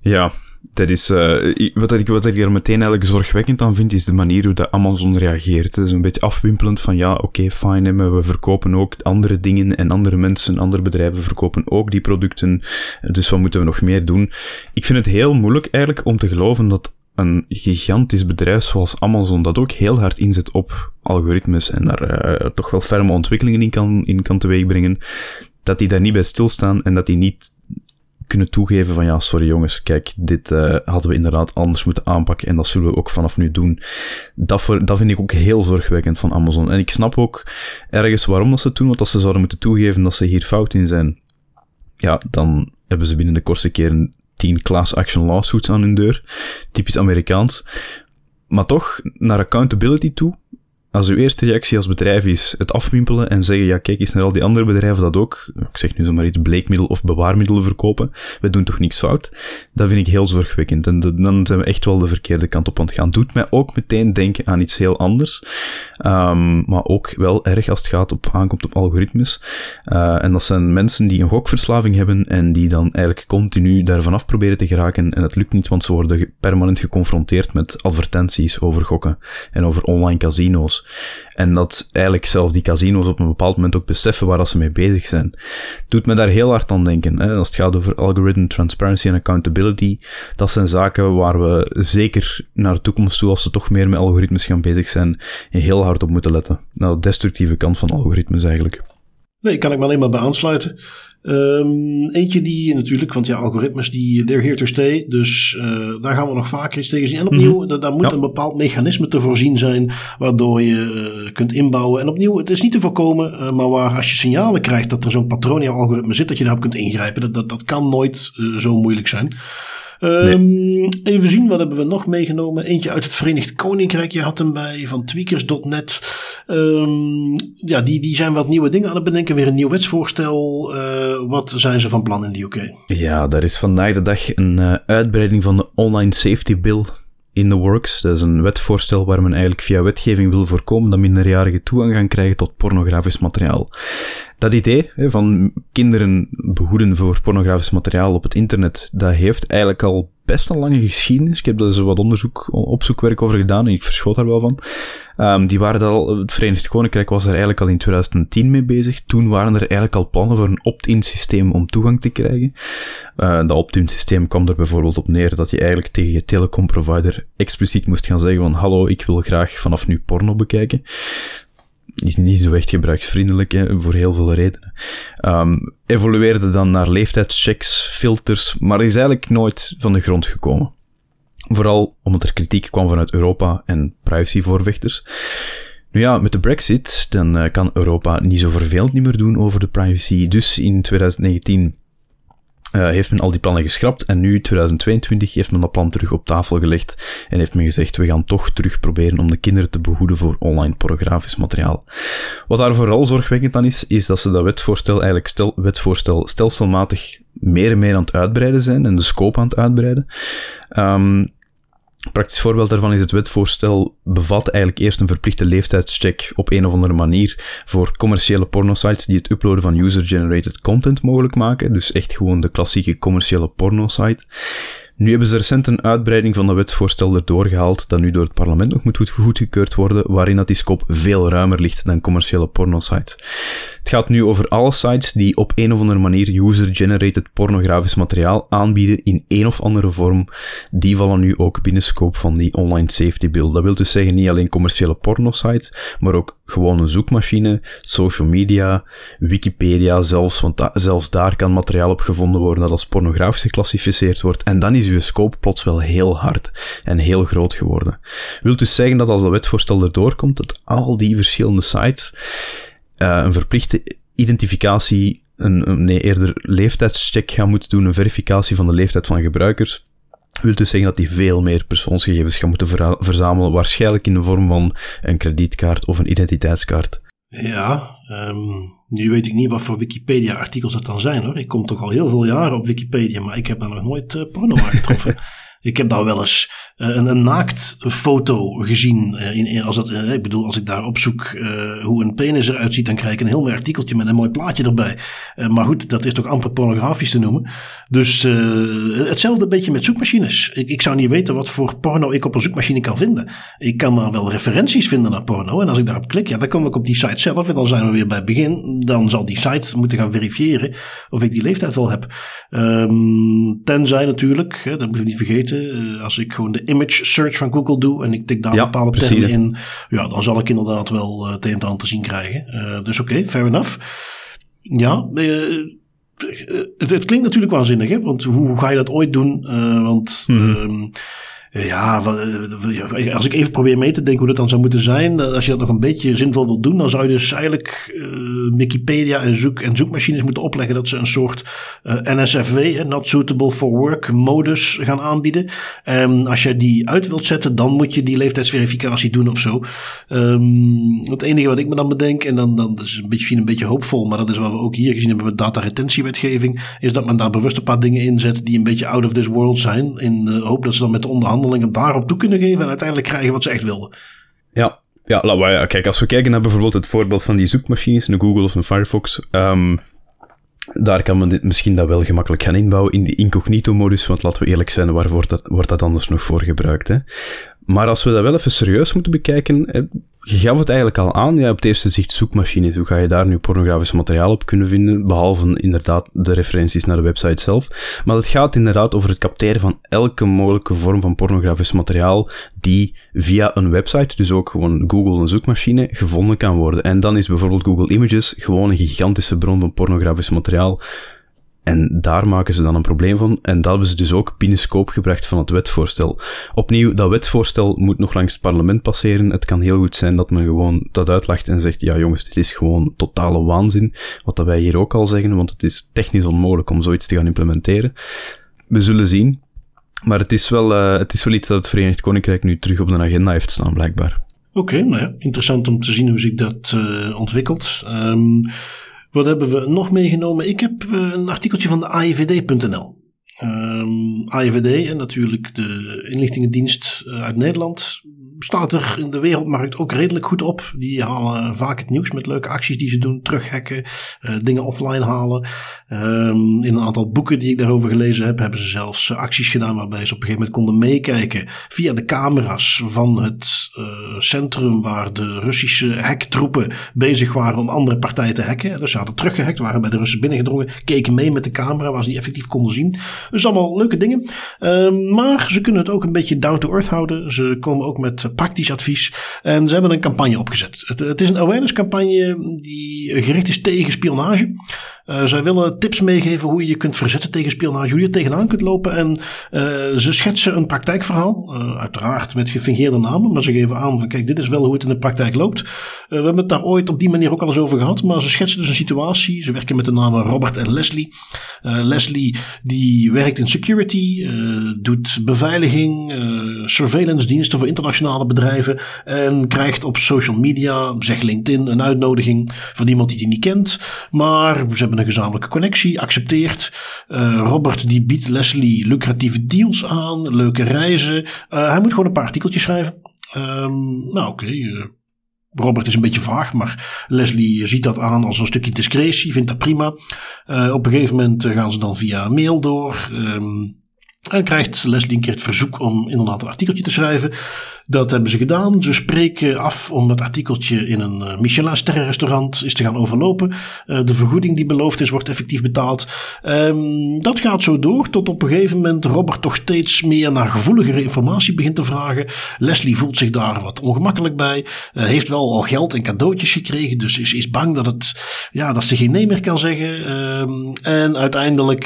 Ja, dat is, uh, wat, ik, wat ik er meteen eigenlijk zorgwekkend aan vind, is de manier hoe de Amazon reageert. Het is een beetje afwimpelend van ja, oké, okay, fine, maar we verkopen ook andere dingen en andere mensen, andere bedrijven verkopen ook die producten. Dus wat moeten we nog meer doen? Ik vind het heel moeilijk eigenlijk om te geloven dat een gigantisch bedrijf zoals Amazon, dat ook heel hard inzet op algoritmes en daar uh, toch wel ferme ontwikkelingen in kan, in kan teweegbrengen, dat die daar niet bij stilstaan en dat die niet kunnen toegeven van ja, sorry jongens, kijk, dit uh, hadden we inderdaad anders moeten aanpakken en dat zullen we ook vanaf nu doen. Dat, voor, dat vind ik ook heel zorgwekkend van Amazon. En ik snap ook ergens waarom dat ze doen, want als ze zouden moeten toegeven dat ze hier fout in zijn, ja, dan hebben ze binnen de kortste keren 10 class action lawsuits aan hun deur. Typisch Amerikaans. Maar toch, naar accountability toe, als uw eerste reactie als bedrijf is het afwimpelen en zeggen, ja kijk eens naar al die andere bedrijven dat ook, ik zeg nu zomaar iets, bleekmiddel of bewaarmiddelen verkopen, we doen toch niks fout, dat vind ik heel zorgwekkend. En dan zijn we echt wel de verkeerde kant op aan het gaan. Doet mij ook meteen denken aan iets heel anders, um, maar ook wel erg als het gaat op, aankomt op algoritmes. Uh, en dat zijn mensen die een gokverslaving hebben en die dan eigenlijk continu daarvan af proberen te geraken en het lukt niet, want ze worden permanent geconfronteerd met advertenties over gokken en over online casino's. En dat eigenlijk zelfs die casino's op een bepaald moment ook beseffen waar ze mee bezig zijn. Doet me daar heel hard aan denken. Hè? Als het gaat over algorithm transparency en accountability, dat zijn zaken waar we zeker naar de toekomst toe, als ze toch meer met algoritmes gaan bezig zijn, heel hard op moeten letten. Naar de destructieve kant van algoritmes eigenlijk. Nee, kan ik me alleen maar bij aansluiten. Um, eentje die natuurlijk, want ja, algoritmes die they're here to stay. Dus uh, daar gaan we nog vaker eens tegen zien. En opnieuw, mm -hmm. daar moet een bepaald mechanisme te voorzien zijn, waardoor je uh, kunt inbouwen. En opnieuw, het is niet te voorkomen, uh, maar waar als je signalen krijgt dat er zo'n patroon in jouw algoritme zit, dat je daarop kunt ingrijpen. Dat, dat, dat kan nooit zo moeilijk zijn. Um, Even zien, wat hebben we nog meegenomen? Eentje uit het Verenigd Koninkrijk. Je had hem bij van tweakers.net. Um, ja, die, die zijn wat nieuwe dingen aan het bedenken. Weer een nieuw wetsvoorstel. Uh, wat zijn ze van plan in de UK? Ja, daar is vandaag de dag een uh, uitbreiding van de Online Safety Bill in the works. Dat is een wetvoorstel waar men eigenlijk via wetgeving wil voorkomen dat minderjarigen toegang gaan krijgen tot pornografisch materiaal. Dat idee van kinderen behoeden voor pornografisch materiaal op het internet, dat heeft eigenlijk al best een lange geschiedenis. Ik heb daar zo wat onderzoek, opzoekwerk over gedaan en ik verschoot daar wel van. Um, die waren al, het Verenigd Koninkrijk was er eigenlijk al in 2010 mee bezig. Toen waren er eigenlijk al plannen voor een opt-in systeem om toegang te krijgen. Uh, dat opt-in systeem kwam er bijvoorbeeld op neer dat je eigenlijk tegen je telecomprovider expliciet moest gaan zeggen van hallo, ik wil graag vanaf nu porno bekijken is niet zo echt gebruiksvriendelijk hè, voor heel veel redenen. Um, evolueerde dan naar leeftijdschecks, filters, maar is eigenlijk nooit van de grond gekomen. Vooral omdat er kritiek kwam vanuit Europa en privacyvoorvechters. Nu ja, met de Brexit dan uh, kan Europa niet zo vervelend niet meer doen over de privacy. Dus in 2019 uh, heeft men al die plannen geschrapt en nu, 2022, heeft men dat plan terug op tafel gelegd en heeft men gezegd, we gaan toch terug proberen om de kinderen te behoeden voor online pornografisch materiaal. Wat daar vooral zorgwekkend aan is, is dat ze dat wetvoorstel eigenlijk stel, wetvoorstel stelselmatig meer en meer aan het uitbreiden zijn en de scope aan het uitbreiden. Um, Praktisch voorbeeld daarvan is het wetvoorstel bevat eigenlijk eerst een verplichte leeftijdscheck op een of andere manier voor commerciële pornosites die het uploaden van user-generated content mogelijk maken. Dus echt gewoon de klassieke commerciële pornosite. Nu hebben ze recent een uitbreiding van dat wetsvoorstel erdoor gehaald, dat nu door het parlement nog moet goedgekeurd worden, waarin dat die scope veel ruimer ligt dan commerciële pornosites. Het gaat nu over alle sites die op een of andere manier user-generated pornografisch materiaal aanbieden in een of andere vorm. Die vallen nu ook binnen scope van die online safety bill. Dat wil dus zeggen niet alleen commerciële pornosites, maar ook gewoon een zoekmachine, social media, Wikipedia zelfs, want zelfs daar kan materiaal op gevonden worden dat als pornografisch geclassificeerd wordt. En dan is uw scope plots wel heel hard en heel groot geworden. Wilt dus zeggen dat als dat wetvoorstel erdoor komt, dat al die verschillende sites uh, een verplichte identificatie, een, nee, eerder leeftijdscheck gaan moeten doen, een verificatie van de leeftijd van gebruikers. Wil dus zeggen dat die veel meer persoonsgegevens gaan moeten verzamelen, waarschijnlijk in de vorm van een kredietkaart of een identiteitskaart. Ja, um, nu weet ik niet wat voor Wikipedia-artikels dat dan zijn hoor. Ik kom toch al heel veel jaren op Wikipedia, maar ik heb daar nog nooit uh, porno aangetroffen. Ik heb daar wel eens uh, een, een naaktfoto gezien. Uh, in, als dat, uh, ik bedoel, als ik daar opzoek hoe een penis eruit ziet, dan krijg ik een heel mooi artikeltje met een mooi plaatje erbij. maar goed, dat is toch amper pornografisch te noemen. Dus hetzelfde beetje met zoekmachines. Ik, ik zou niet weten wat voor porno ik op een zoekmachine kan vinden. Ik kan maar wel referenties vinden naar porno. En als ik daarop klik, ja, dan kom ik op die site zelf. En dan zijn we weer bij het begin. Dan zal die site moeten gaan verifiëren of ik die leeftijd wel heb. Um, tenzij natuurlijk, dat moet je niet vergeten weten. Eh, als ik gewoon de image search van Google doe en ik tik daar bepaalde termen in, ja, dan zal ik inderdaad wel uh, het een en ander te zien krijgen. dus oké, fair enough. Ja, het, het, klinkt natuurlijk waanzinnig, hè? want hoe, hoe ga je dat ooit doen? want mm ja, eh, als ik even probeer mee te denken hoe dat dan zou moeten zijn. Als je dat nog een beetje zinvol wilt doen, dan zou je dus eigenlijk Wikipedia en, zoek, en zoekmachines moeten opleggen dat ze een soort uh, eh, NSFW, Not Suitable for Work, modus gaan aanbieden. En als je die uit wilt zetten, dan moet je die leeftijdsverificatie doen of zo. Um, het enige wat ik me dan bedenk, en dan, dan is een beetje, een beetje hoopvol, maar dat is wat we ook hier gezien hebben met dataretentiewetgeving, is dat men daar bewust een paar dingen inzet die een beetje out of this world zijn. In de hoop dat ze dan met de onderhandelingen onderhandelingen daarop toe kunnen geven en uiteindelijk krijgen wat ze echt wilden. Ja, ja, ja, kijk, als we kijken naar bijvoorbeeld het voorbeeld van die zoekmachines, een Google of een Firefox, um, daar kan men misschien dat wel gemakkelijk gaan inbouwen in die incognito-modus, want laten we eerlijk zijn, waarvoor dat, wordt dat anders nog voor gebruikt? Hè? Maar als we dat wel even serieus moeten bekijken, je gaf het eigenlijk al aan, ja, op het eerste zicht zoekmachines. Hoe ga je daar nu pornografisch materiaal op kunnen vinden, behalve inderdaad de referenties naar de website zelf. Maar het gaat inderdaad over het capteren van elke mogelijke vorm van pornografisch materiaal die via een website, dus ook gewoon Google een zoekmachine, gevonden kan worden. En dan is bijvoorbeeld Google Images gewoon een gigantische bron van pornografisch materiaal en daar maken ze dan een probleem van. En dat hebben ze dus ook binnen scope gebracht van het wetvoorstel. Opnieuw, dat wetvoorstel moet nog langs het parlement passeren. Het kan heel goed zijn dat men gewoon dat uitlacht en zegt: ja, jongens, dit is gewoon totale waanzin. Wat dat wij hier ook al zeggen, want het is technisch onmogelijk om zoiets te gaan implementeren. We zullen zien. Maar het is wel, uh, het is wel iets dat het Verenigd Koninkrijk nu terug op de agenda heeft staan, blijkbaar. Oké, nou ja, interessant om te zien hoe zich dat uh, ontwikkelt. Um, wat hebben we nog meegenomen? Ik heb eh, een artikeltje van de AIVD.nl. Um, AIVD en natuurlijk de inlichtingendienst eh, uit Nederland staat er in de wereldmarkt ook redelijk goed op. Die halen vaak het nieuws met leuke acties die ze doen. Terughacken, uh, dingen offline halen. Um, in een aantal boeken die ik daarover gelezen heb, hebben ze zelfs acties gedaan waarbij ze op een gegeven moment konden meekijken via de camera's van het uh, centrum waar de Russische hacktroepen bezig waren om andere partijen te hacken. Dus ze hadden teruggehackt, waren bij de Russen binnengedrongen, keken mee met de camera waar ze die effectief konden zien. Dus allemaal leuke dingen. Um, maar ze kunnen het ook een beetje down to earth houden. Ze komen ook met praktisch advies. En ze hebben een campagne opgezet. Het, het is een awareness campagne die gericht is tegen spionage. Uh, zij willen tips meegeven hoe je je kunt verzetten tegen spionage, hoe je tegenaan kunt lopen. En uh, ze schetsen een praktijkverhaal, uh, uiteraard met gefingeerde namen, maar ze geven aan van kijk, dit is wel hoe het in de praktijk loopt. we hebben het daar ooit op die manier ook al eens over gehad, maar ze schetsen dus een situatie. Ze werken met de namen Robert en Leslie. Leslie die werkt in security, doet beveiliging, surveillance diensten voor internationale bedrijven en krijgt op social media, zeg LinkedIn, een uitnodiging van iemand die hij niet kent. Maar ze hebben een gezamenlijke connectie, accepteert. Uh, Robert die biedt Leslie lucratieve deals aan, leuke reizen. Uh, hij moet gewoon een paar artikeltjes schrijven. Um, nou oké, eh, Robert is een beetje vaag, maar Leslie ziet dat aan als een stukje discretie, vindt dat prima. op een gegeven moment gaan ze dan via mail door. Um, en krijgt Leslie een keer het verzoek om inderdaad een artikeltje te schrijven. Dat hebben ze gedaan. Ze spreken af om dat artikeltje in een uh, Michelin-sterrenrestaurant is te gaan overlopen. Uh, de vergoeding die beloofd is, wordt effectief betaald. Um, dat gaat zo door tot op een gegeven moment Robert toch steeds meer naar gevoeligere informatie begint te vragen. Leslie voelt zich daar wat ongemakkelijk bij. Uh, heeft wel al geld en cadeautjes gekregen, dus is, is bang dat, het, ja, dat ze geen nee meer kan zeggen. Um, en uiteindelijk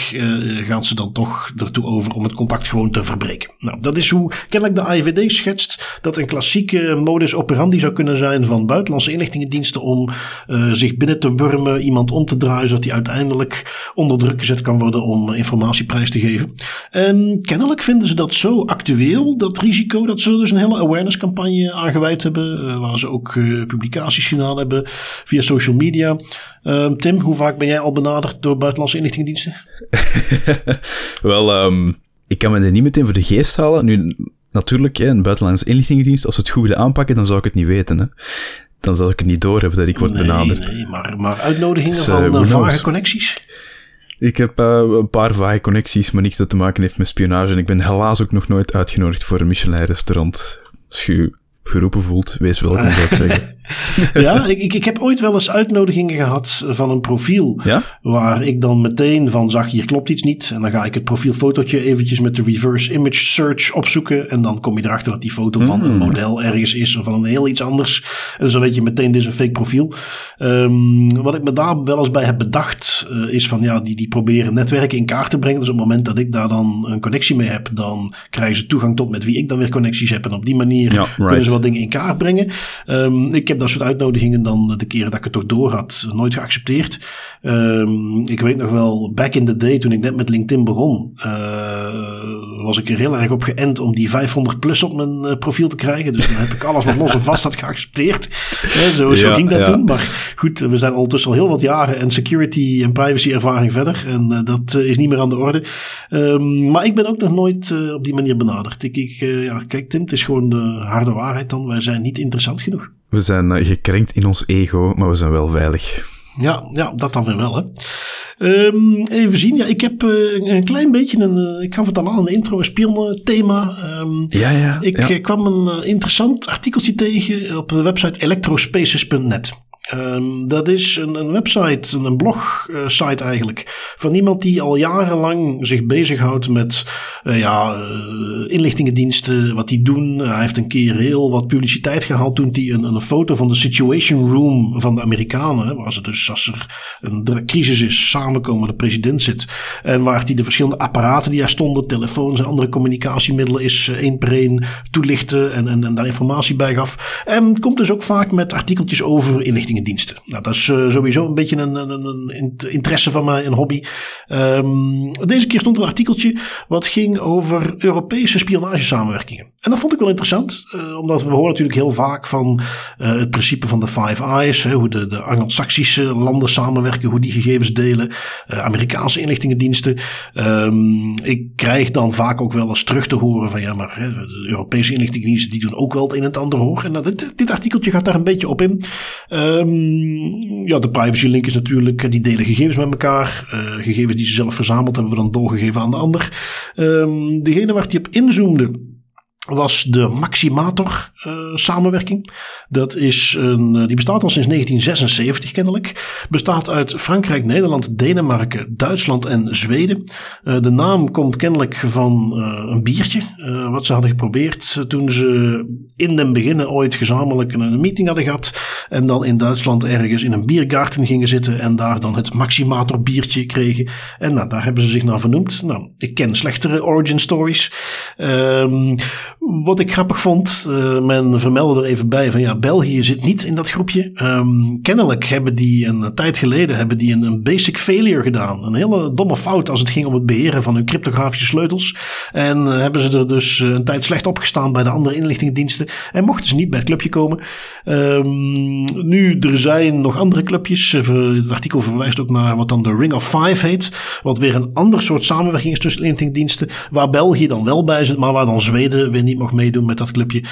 gaan ze dan toch ertoe over om het contact gewoon te verbreken. Nou, dat is hoe kennelijk de AIVD schetst dat een klassieke modus operandi zou kunnen zijn van buitenlandse inlichtingendiensten om uh, zich binnen te wurmen, iemand om te draaien, zodat hij uiteindelijk onder druk gezet kan worden om informatieprijs te geven. En kennelijk vinden ze dat zo actueel, dat risico, dat ze dus een hele awareness campagne aangeweid hebben, uh, waar ze ook publicaties gedaan hebben via social media. Ehm, Tim, hoe vaak ben jij al benaderd door buitenlandse inlichtingendiensten? Wel, um, ik kan me er niet meteen voor de geest halen. Nu, natuurlijk, hè, een buitenlandse inlichtingendienst, als ze het goed willen aanpakken, dan zou ik het niet weten. Hè. Dan zou ik het niet doorhebben dat ik word benaderd. Nee, maar, maar uitnodigingen dus, van uh, vage connecties? Ik heb uh, een paar vage connecties, maar niks dat te maken heeft met spionage. En ik ben helaas ook nog nooit uitgenodigd voor een Michelin-restaurant. Schuw. Geroepen voelt, wees welkom, zou ik zeggen. ja, ik, ik, ik, heb ooit wel eens uitnodigingen gehad van een profiel. Ja? Waar ik dan meteen van zag, hier klopt iets niet. En dan ga ik het profielfotootje eventjes met de reverse image search opzoeken. En dan kom je erachter dat die foto van een Hmm. model ergens is of van een heel iets anders. En zo weet je meteen, dit is een fake profiel. Ehm, wat ik me daar wel eens bij heb bedacht, eh, is van ja, die, die proberen netwerken in kaart te brengen. Dus op het moment dat ik daar dan een connectie mee heb, dan krijgen ze toegang tot met wie ik dan weer connecties heb. En op die manier Ja, kunnen ze wat dingen in kaart brengen. Ehm, ik heb dat soort uitnodigingen dan de keren dat ik het toch door had, nooit geaccepteerd. Ehm, ik weet nog wel, back in the day, toen ik net met LinkedIn begon, eh, was ik er heel erg op geënt om die 500 plus op mijn eh, profiel te krijgen. Dus dan heb ik alles wat los en vast had geaccepteerd. Hè, zo, zo Ja, ging dat ja. toen. Maar goed, we zijn ondertussen al heel wat jaren en security en privacy ervaring verder. En eh, dat eh, is niet meer aan de orde. Ehm, maar ik ben ook nog nooit eh, op die manier benaderd. Ik, ik, eh, ja, kijk Tim, het is gewoon de harde waarheid dan. Wij zijn niet interessant genoeg. We zijn eh, gekrenkt in ons ego, maar we zijn wel veilig. Ja, ja, dat dan weer wel, hè. Ehm, even zien. Ja, ik heb eh, een- klein beetje een... eh, ik gaf het al aan in de intro, een spion-thema. Ehm, Ja, ja. ik ja. kwam een interessant artikeltje tegen op de website electrospaces.net. Ehm, dat is een, een website, een blog-site eigenlijk, van iemand die al jarenlang zich bezighoudt met eh, ja, eh, inlichtingendiensten, wat die doen. hij heeft een keer heel wat publiciteit gehaald toen hij een, een foto van de Situation Room van de Amerikanen, waar ze dus als er een crisis is samenkomen, de president zit, en waar hij de verschillende apparaten die daar stonden, telefoons en andere communicatiemiddelen, is eh, één per één toelichten en, en, en daar informatie bij gaf. En komt dus ook vaak met artikeltjes over inlichtingendiensten. Nou, dat is sowieso een beetje een, een, een, een int- interesse van mij, een hobby. Ehm, deze keer stond een artikeltje wat ging over Europese spionagesamenwerkingen. En dat vond ik wel interessant, eh, omdat we horen natuurlijk heel vaak van eh, het principe van de Five Eyes, hoe de, de Anglo-Saxische landen samenwerken, hoe die gegevens delen, eh, Amerikaanse inlichtingendiensten. Ehm, ik krijg dan vaak ook wel eens terug te horen van ja, maar hè, de Europese inlichtingendiensten die doen ook wel het een en het ander hoor. En dit, dit artikeltje gaat daar een beetje op in. Ehm, ja, de privacy link is natuurlijk, die delen gegevens met elkaar. Gegevens die ze zelf verzameld hebben we dan doorgegeven aan de ander. Ehm, degene waar die op inzoomde was de Maximator samenwerking. Dat is een, eh, die bestaat al sinds 1976 kennelijk. Bestaat uit Frankrijk, Nederland, Denemarken, Duitsland en Zweden. Eh, de naam komt kennelijk van eh, een biertje. eh, wat ze hadden geprobeerd eh, toen ze in den beginnen ooit gezamenlijk een, meeting hadden gehad. En dan in Duitsland ergens in een biergarten gingen zitten. En daar dan het Maximator biertje kregen. En nou, daar hebben ze zich naar vernoemd. Nou, ik ken slechtere origin stories. Ehm, wat ik grappig vond, eh, men vermeldde er even bij van ja, België zit niet in dat groepje. Ehm, kennelijk hebben die een tijd geleden hebben die een, basic failure gedaan. Een hele domme fout als het ging om het beheren van hun cryptografische sleutels. En eh, hebben ze er dus eh, een tijd slecht opgestaan bij de andere inlichtingendiensten. En mochten ze niet bij het clubje komen. Ehm, nu, er zijn nog andere clubjes. Eh, Het artikel verwijst ook naar wat dan de Ring of Five heet. Wat weer een ander soort samenwerking is tussen inlichtingendiensten. Waar België dan wel bij zit, maar waar dan Zweden weer niet mag meedoen met dat clubje.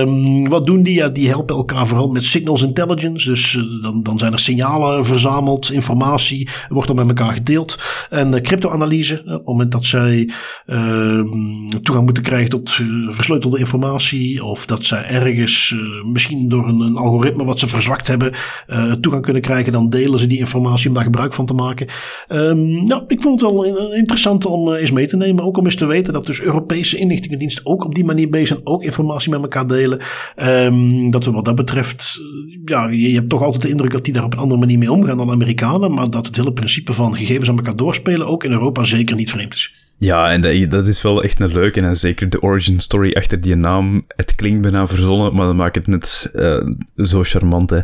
Ehm, wat doen die? Ja, die helpen elkaar vooral met signals intelligence. Dus eh, dan, dan zijn er signalen verzameld, informatie wordt dan met elkaar gedeeld. En uh, crypto-analyse, eh, op het moment dat zij ehm, toegang moeten krijgen tot eh, versleutelde informatie. Of dat zij ergens eh, misschien door een, een algoritme wat ze verzwakt hebben eh, toegang kunnen krijgen. Dan delen ze die informatie om daar gebruik van te maken. Ehm, nou, ik vond het wel in- interessant om eh, eens mee te nemen. Ook om eens te weten dat dus Europese inlichtingendiensten ook op die manier bezig zijn. Ook informatie met elkaar delen. Ehm, dat we wat dat betreft, ja, je, hebt toch altijd de indruk dat die daar op een andere manier mee omgaan dan Amerikanen. Maar dat het hele principe van gegevens aan elkaar doorspelen ook in Europa zeker niet vreemd is. Ja, en dat, dat is wel echt een leuke. En zeker de origin story achter die naam. Het klinkt bijna verzonnen, maar dat maakt het net eh, zo charmant. Hè.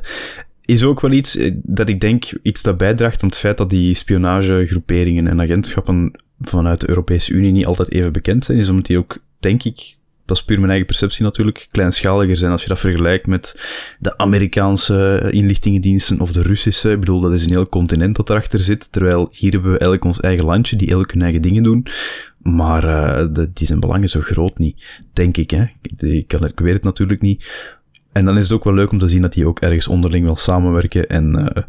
Is ook wel iets eh, dat ik denk, iets dat bijdraagt aan het feit dat die spionagegroeperingen en agentschappen vanuit de Europese Unie niet altijd even bekend zijn. Is omdat die ook, denk ik, dat is puur mijn eigen perceptie natuurlijk, kleinschaliger zijn als je dat vergelijkt met de Amerikaanse inlichtingendiensten of de Russische. Ik bedoel, dat is een heel continent dat erachter zit, terwijl hier hebben we eigenlijk ons eigen landje, die elk hun eigen dingen doen. Maar de, die zijn belangen zo groot niet, denk ik. Hè. Ik, kan, ik weet het natuurlijk niet. En dan is het ook wel leuk om te zien dat die ook ergens onderling wel samenwerken en uh,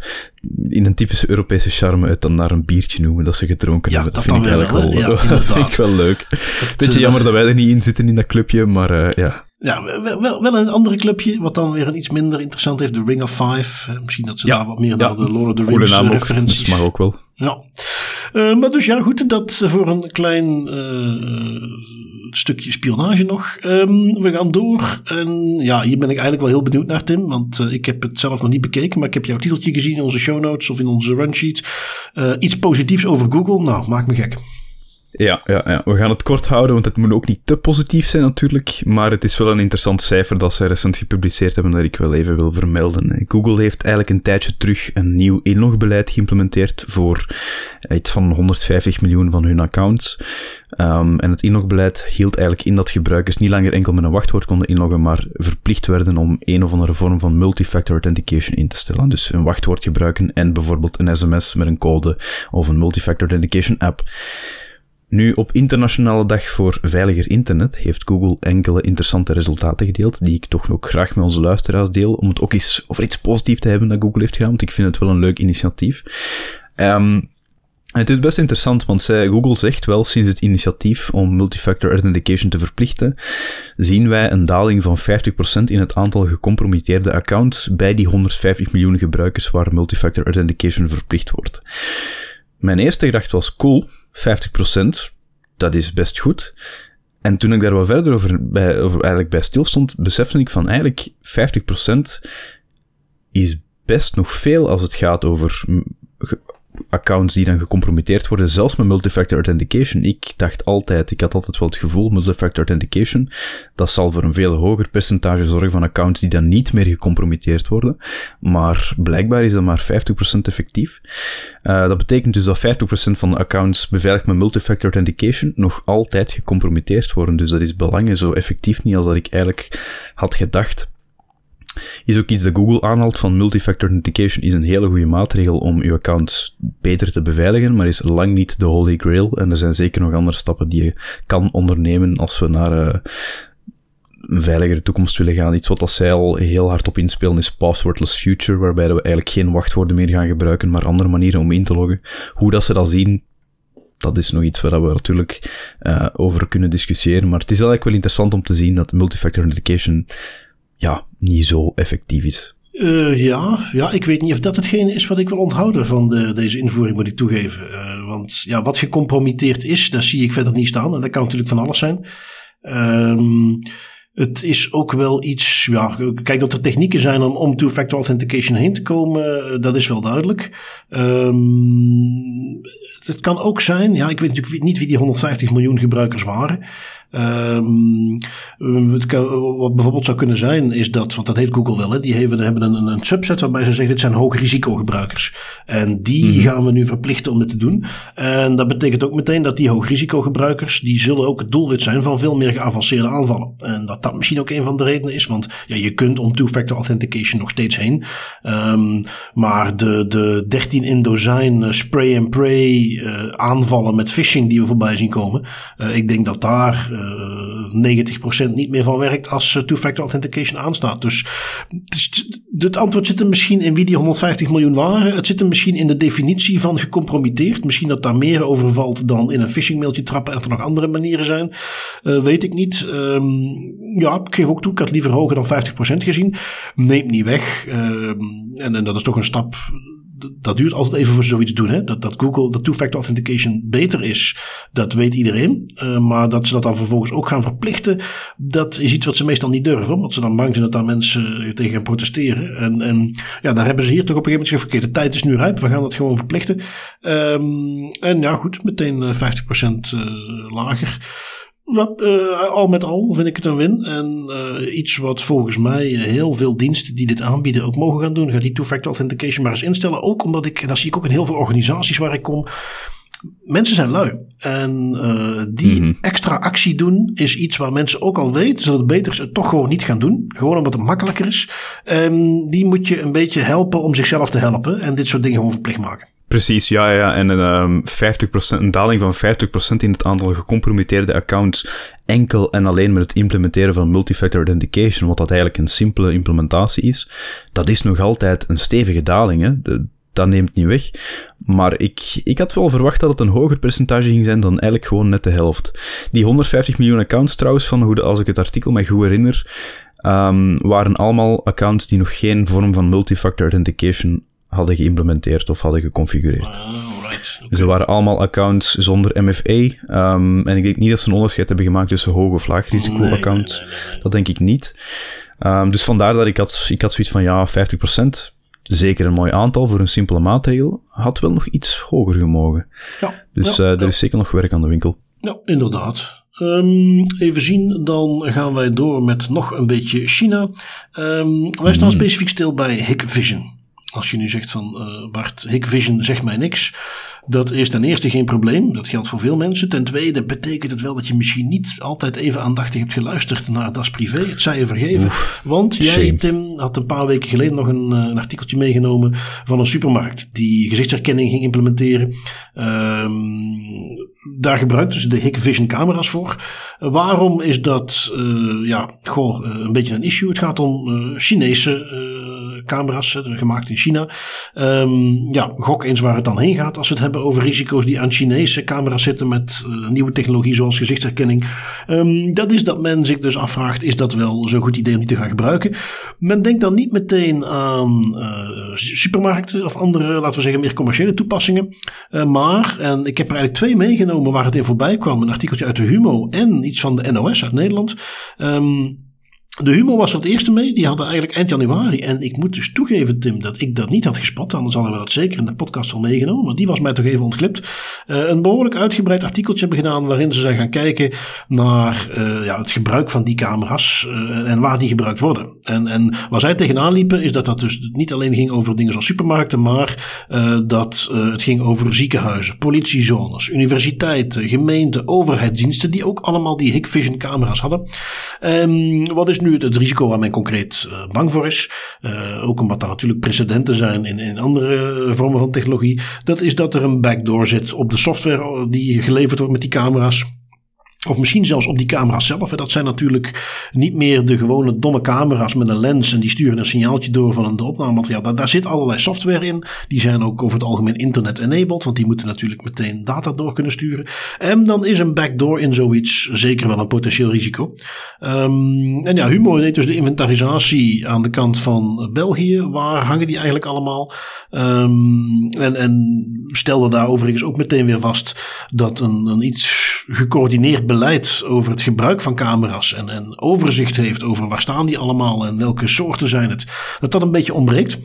in een typische Europese charme het dan naar een biertje noemen dat ze gedronken ja, hebben. Dat, dat vind ik eigenlijk wel, wel, ja, dat vind ik wel leuk. Het, Beetje jammer dat wij er niet in zitten in dat clubje, maar uh, ja. Ja, wel, wel een andere clubje, wat dan weer een iets minder interessant is. De Ring of Five. Eh, misschien dat ze daar wat meer naar de Lord of the Rings naam referenties. Dat mag ook wel. Ja. Uh, maar dus ja, goed, dat voor een klein uh, stukje spionage nog. Um, we gaan door. En ja, hier ben ik eigenlijk wel heel benieuwd naar, Tim. Want uh, ik heb het zelf nog niet bekeken, maar ik heb jouw titeltje gezien in onze show notes of in onze runsheet. iets positiefs over Google. Nou, maak me gek. Ja, ja, ja, we gaan het kort houden, want het moet ook niet te positief zijn natuurlijk. Maar het is wel een interessant cijfer dat ze recent gepubliceerd hebben dat ik wel even wil vermelden. Google heeft eigenlijk een tijdje terug een nieuw inlogbeleid geïmplementeerd voor iets van 150 miljoen van hun accounts. Um, en het inlogbeleid hield eigenlijk in dat gebruikers niet langer enkel met een wachtwoord konden inloggen, maar verplicht werden om een of andere vorm van multifactor authentication in te stellen. Dus een wachtwoord gebruiken en bijvoorbeeld een sms met een code of een multifactor authentication app. Nu, op Internationale Dag voor Veiliger Internet heeft Google enkele interessante resultaten gedeeld, die ik toch ook graag met onze luisteraars deel, om het ook eens over iets positiefs te hebben dat Google heeft gedaan, want ik vind het wel een leuk initiatief. Um, het is best interessant, want Google zegt wel sinds het initiatief om multifactor authentication te verplichten, zien wij een daling van 50% in het aantal gecompromitteerde accounts bij die 150 miljoen gebruikers waar multifactor authentication verplicht wordt. Mijn eerste gedachte was cool, 50%, dat is best goed. En toen ik daar wat verder over, bij, eigenlijk bij stilstond, besefte ik van eigenlijk 50% is best nog veel als het gaat over accounts die dan gecompromitteerd worden, zelfs met multifactor authentication. Ik dacht altijd, ik had altijd wel het gevoel, multifactor authentication, dat zal voor een veel hoger percentage zorgen van accounts die dan niet meer gecompromitteerd worden. Maar blijkbaar is dat maar 50% effectief. Uh, dat betekent dus dat 50% van de accounts beveiligd met multifactor authentication nog altijd gecompromitteerd worden. Dus dat is belangen zo effectief niet als dat ik eigenlijk had gedacht. Is ook iets dat Google aanhaalt van multifactor authentication is een hele goede maatregel om uw account beter te beveiligen, maar is lang niet de holy grail. En er zijn zeker nog andere stappen die je kan ondernemen als we naar uh, een veiligere toekomst willen gaan. Iets wat als zij al heel hard op inspelen is passwordless future, waarbij we eigenlijk geen wachtwoorden meer gaan gebruiken, maar andere manieren om in te loggen. Hoe dat ze dat zien, dat is nog iets waar we natuurlijk uh, over kunnen discussiëren. Maar het is eigenlijk wel interessant om te zien dat multifactor authentication ja, niet zo effectief is. Uh, ja, ja, ik weet niet of dat hetgene is wat ik wil onthouden van de, deze invoering, moet ik toegeven. Uh, want ja, wat gecompromitteerd is, daar zie ik verder niet staan. En dat kan natuurlijk van alles zijn. Um, het is ook wel iets, ja, kijk dat er technieken zijn om, om two-factor authentication heen te komen, eh, dat is wel duidelijk. Um, het kan ook zijn, ja, ik weet natuurlijk niet wie die 150 miljoen gebruikers waren. Um, het wat bijvoorbeeld zou kunnen zijn, is dat, want dat heet Google wel, hè, die hebben, hebben een, een subset waarbij ze zeggen: dit zijn hoog risicogebruikers. En die mm -hmm. gaan we nu verplichten om dit te doen. En dat betekent ook meteen dat die hoog risicogebruikers, die zullen ook het doelwit zijn van veel meer geavanceerde aanvallen. En dat dat misschien ook een van de redenen is, want ja, je kunt om two-factor authentication nog steeds heen. Um, maar de, de 13 in dozijn spray and pray uh, aanvallen met phishing die we voorbij zien komen, uh, ik denk dat daar 90% niet meer van werkt als uh, two-factor authentication aanstaat. Dus, dus het antwoord zit er misschien in wie die 150 miljoen waren. Het zit er misschien in de definitie van gecompromitteerd. Misschien dat daar meer over valt dan in een phishing mailtje trappen en dat er nog andere manieren zijn. Uh, weet ik niet. Um, ja, ik geef ook toe, ik had liever hoger dan 50% gezien. Neemt niet weg. Um, en, en dat is toch een stap dat duurt altijd even voor zoiets doen. Hè? Dat, dat Google, dat two-factor authentication beter is, dat weet iedereen. Uh, maar dat ze dat dan vervolgens ook gaan verplichten, dat is iets wat ze meestal niet durven. Omdat ze dan bang zijn dat daar mensen tegen gaan protesteren. En, en ja, daar hebben ze hier toch op een gegeven moment gezegd, de tijd is nu rijp, we gaan dat gewoon verplichten. Um, en ja, goed, meteen 50% uh, Uh, al met al vind ik het een win. En uh, iets wat volgens mij heel veel diensten die dit aanbieden ook mogen gaan doen. Ga die two-factor authentication maar eens instellen. Ook omdat ik, daar zie ik ook in heel veel organisaties waar ik kom. Mensen zijn lui. En die mm -hmm. extra actie doen is iets waar mensen ook al weten dat het beter is het toch gewoon niet gaan doen. Gewoon omdat het makkelijker is. En die moet je een beetje helpen om zichzelf te helpen. En dit soort dingen gewoon verplicht maken. Precies, ja, ja. En een, um, 50%, een daling van 50% in het aantal gecompromitteerde accounts enkel en alleen met het implementeren van multifactor authentication, wat dat eigenlijk een simpele implementatie is, dat is nog altijd een stevige daling. Hè? Dat neemt niet weg. Maar ik, ik had wel verwacht dat het een hoger percentage ging zijn dan eigenlijk gewoon net de helft. Die 150 miljoen accounts trouwens, van hoe de, als ik het artikel me goed herinner, um, waren allemaal accounts die nog geen vorm van multifactor authentication hadden geïmplementeerd of hadden geconfigureerd. Right. Ze waren allemaal accounts zonder MFA. Um, en ik denk niet dat ze een onderscheid hebben gemaakt tussen hoog of laag risico Nee, nee, accounts. nee, nee, nee. Dat denk ik niet. Um, dus vandaar dat ik had, ik had zoiets van ja, 50%. Zeker een mooi aantal voor een simpele maatregel. Had wel nog iets hoger gemogen. Ja, Dus ja, uh, ja. er is zeker nog werk aan de winkel. Ja, inderdaad. Ehm, even zien, dan gaan wij door met nog een beetje China. Ehm, wij staan specifiek stil bij Hikvision. Als je nu zegt van eh, Bart, Hikvision zegt mij niks. Dat is ten eerste geen probleem. Dat geldt voor veel mensen. Ten tweede betekent het wel dat je misschien niet altijd even aandachtig hebt geluisterd naar Das Privé. Het zij je vergeven. Want jij, shame. Tim, had een paar weken geleden nog een, eh, een artikeltje meegenomen van een supermarkt die gezichtsherkenning ging implementeren. Ehm, daar gebruikten ze de Hikvision camera's voor. Eh, waarom is dat eh, ja, goh, eh, een beetje een issue? Het gaat om Chinese camera's, gemaakt in China. Ehm, ja, gok eens waar het dan heen gaat als we het hebben over risico's die aan Chinese camera's zitten met nieuwe technologie zoals gezichtsherkenning. Ehm, dat is dat men zich dus afvraagt, is dat wel zo'n goed idee om die te gaan gebruiken? Men denkt dan niet meteen aan supermarkten of andere, laten we zeggen, meer commerciële toepassingen. Maar, en ik heb er eigenlijk twee meegenomen waar het in voorbij kwam. Een artikeltje uit de Humo en iets van de NOS uit Nederland. Ehm, de Humo was er het eerste mee. Die hadden eigenlijk eind januari. En ik moet dus toegeven, Tim, dat ik dat niet had gespot. Anders hadden we dat zeker in de podcast al meegenomen. Maar die was mij toch even ontglipt. Eh, een behoorlijk uitgebreid artikeltje hebben gedaan. waarin ze zijn gaan kijken naar eh, ja, het gebruik van die camera's. eh, en waar die gebruikt worden. En, en waar zij tegenaan liepen, is dat dat dus niet alleen ging over dingen zoals supermarkten. maar dat het ging over ziekenhuizen, politiezones, universiteiten, gemeenten, overheidsdiensten. die ook allemaal die Hikvision camera's hadden. Ehm, wat is nu het, het risico waar men concreet eh, bang voor is? Eh, ook omdat er natuurlijk precedenten zijn in, in andere eh, vormen van technologie. Dat is dat er een backdoor zit op de software die geleverd wordt met die camera's. Of misschien zelfs op die camera's zelf. Dat zijn natuurlijk niet meer de gewone domme camera's met een lens. En die sturen een signaaltje door van een opnamemateriaal. Daar, daar zit allerlei software in. Die zijn ook over het algemeen internet-enabled. Want die moeten natuurlijk meteen data door kunnen sturen. En dan is een backdoor in zoiets zeker wel een potentieel risico. Um, en ja, Humo deed dus de inventarisatie aan de kant van België. Waar hangen die eigenlijk allemaal? Um, en, en stelde daar overigens ook meteen weer vast dat een, een iets gecoördineerd beleid over het gebruik van camera's en, en overzicht heeft over waar staan die allemaal en welke soorten zijn het, dat dat een beetje ontbreekt.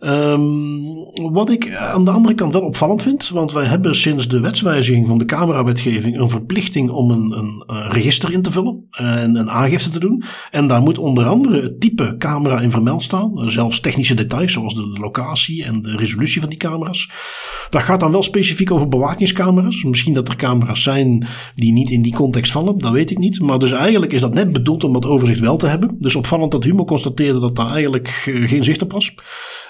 Um, wat ik aan de andere kant wel opvallend vind, want wij hebben sinds de wetswijziging van de camerawetgeving een verplichting om een, een, een register in te vullen en een aangifte te doen. En daar moet onder andere het type camera in vermeld staan, zelfs technische details zoals de locatie en de resolutie van die camera's. Dat gaat dan wel specifiek over bewakingscamera's. Misschien dat er camera's zijn die niet in die context vallen, dat weet ik niet. Maar dus eigenlijk is dat net bedoeld om dat overzicht wel te hebben. Dus opvallend dat Humo constateerde dat daar eigenlijk geen zicht op was.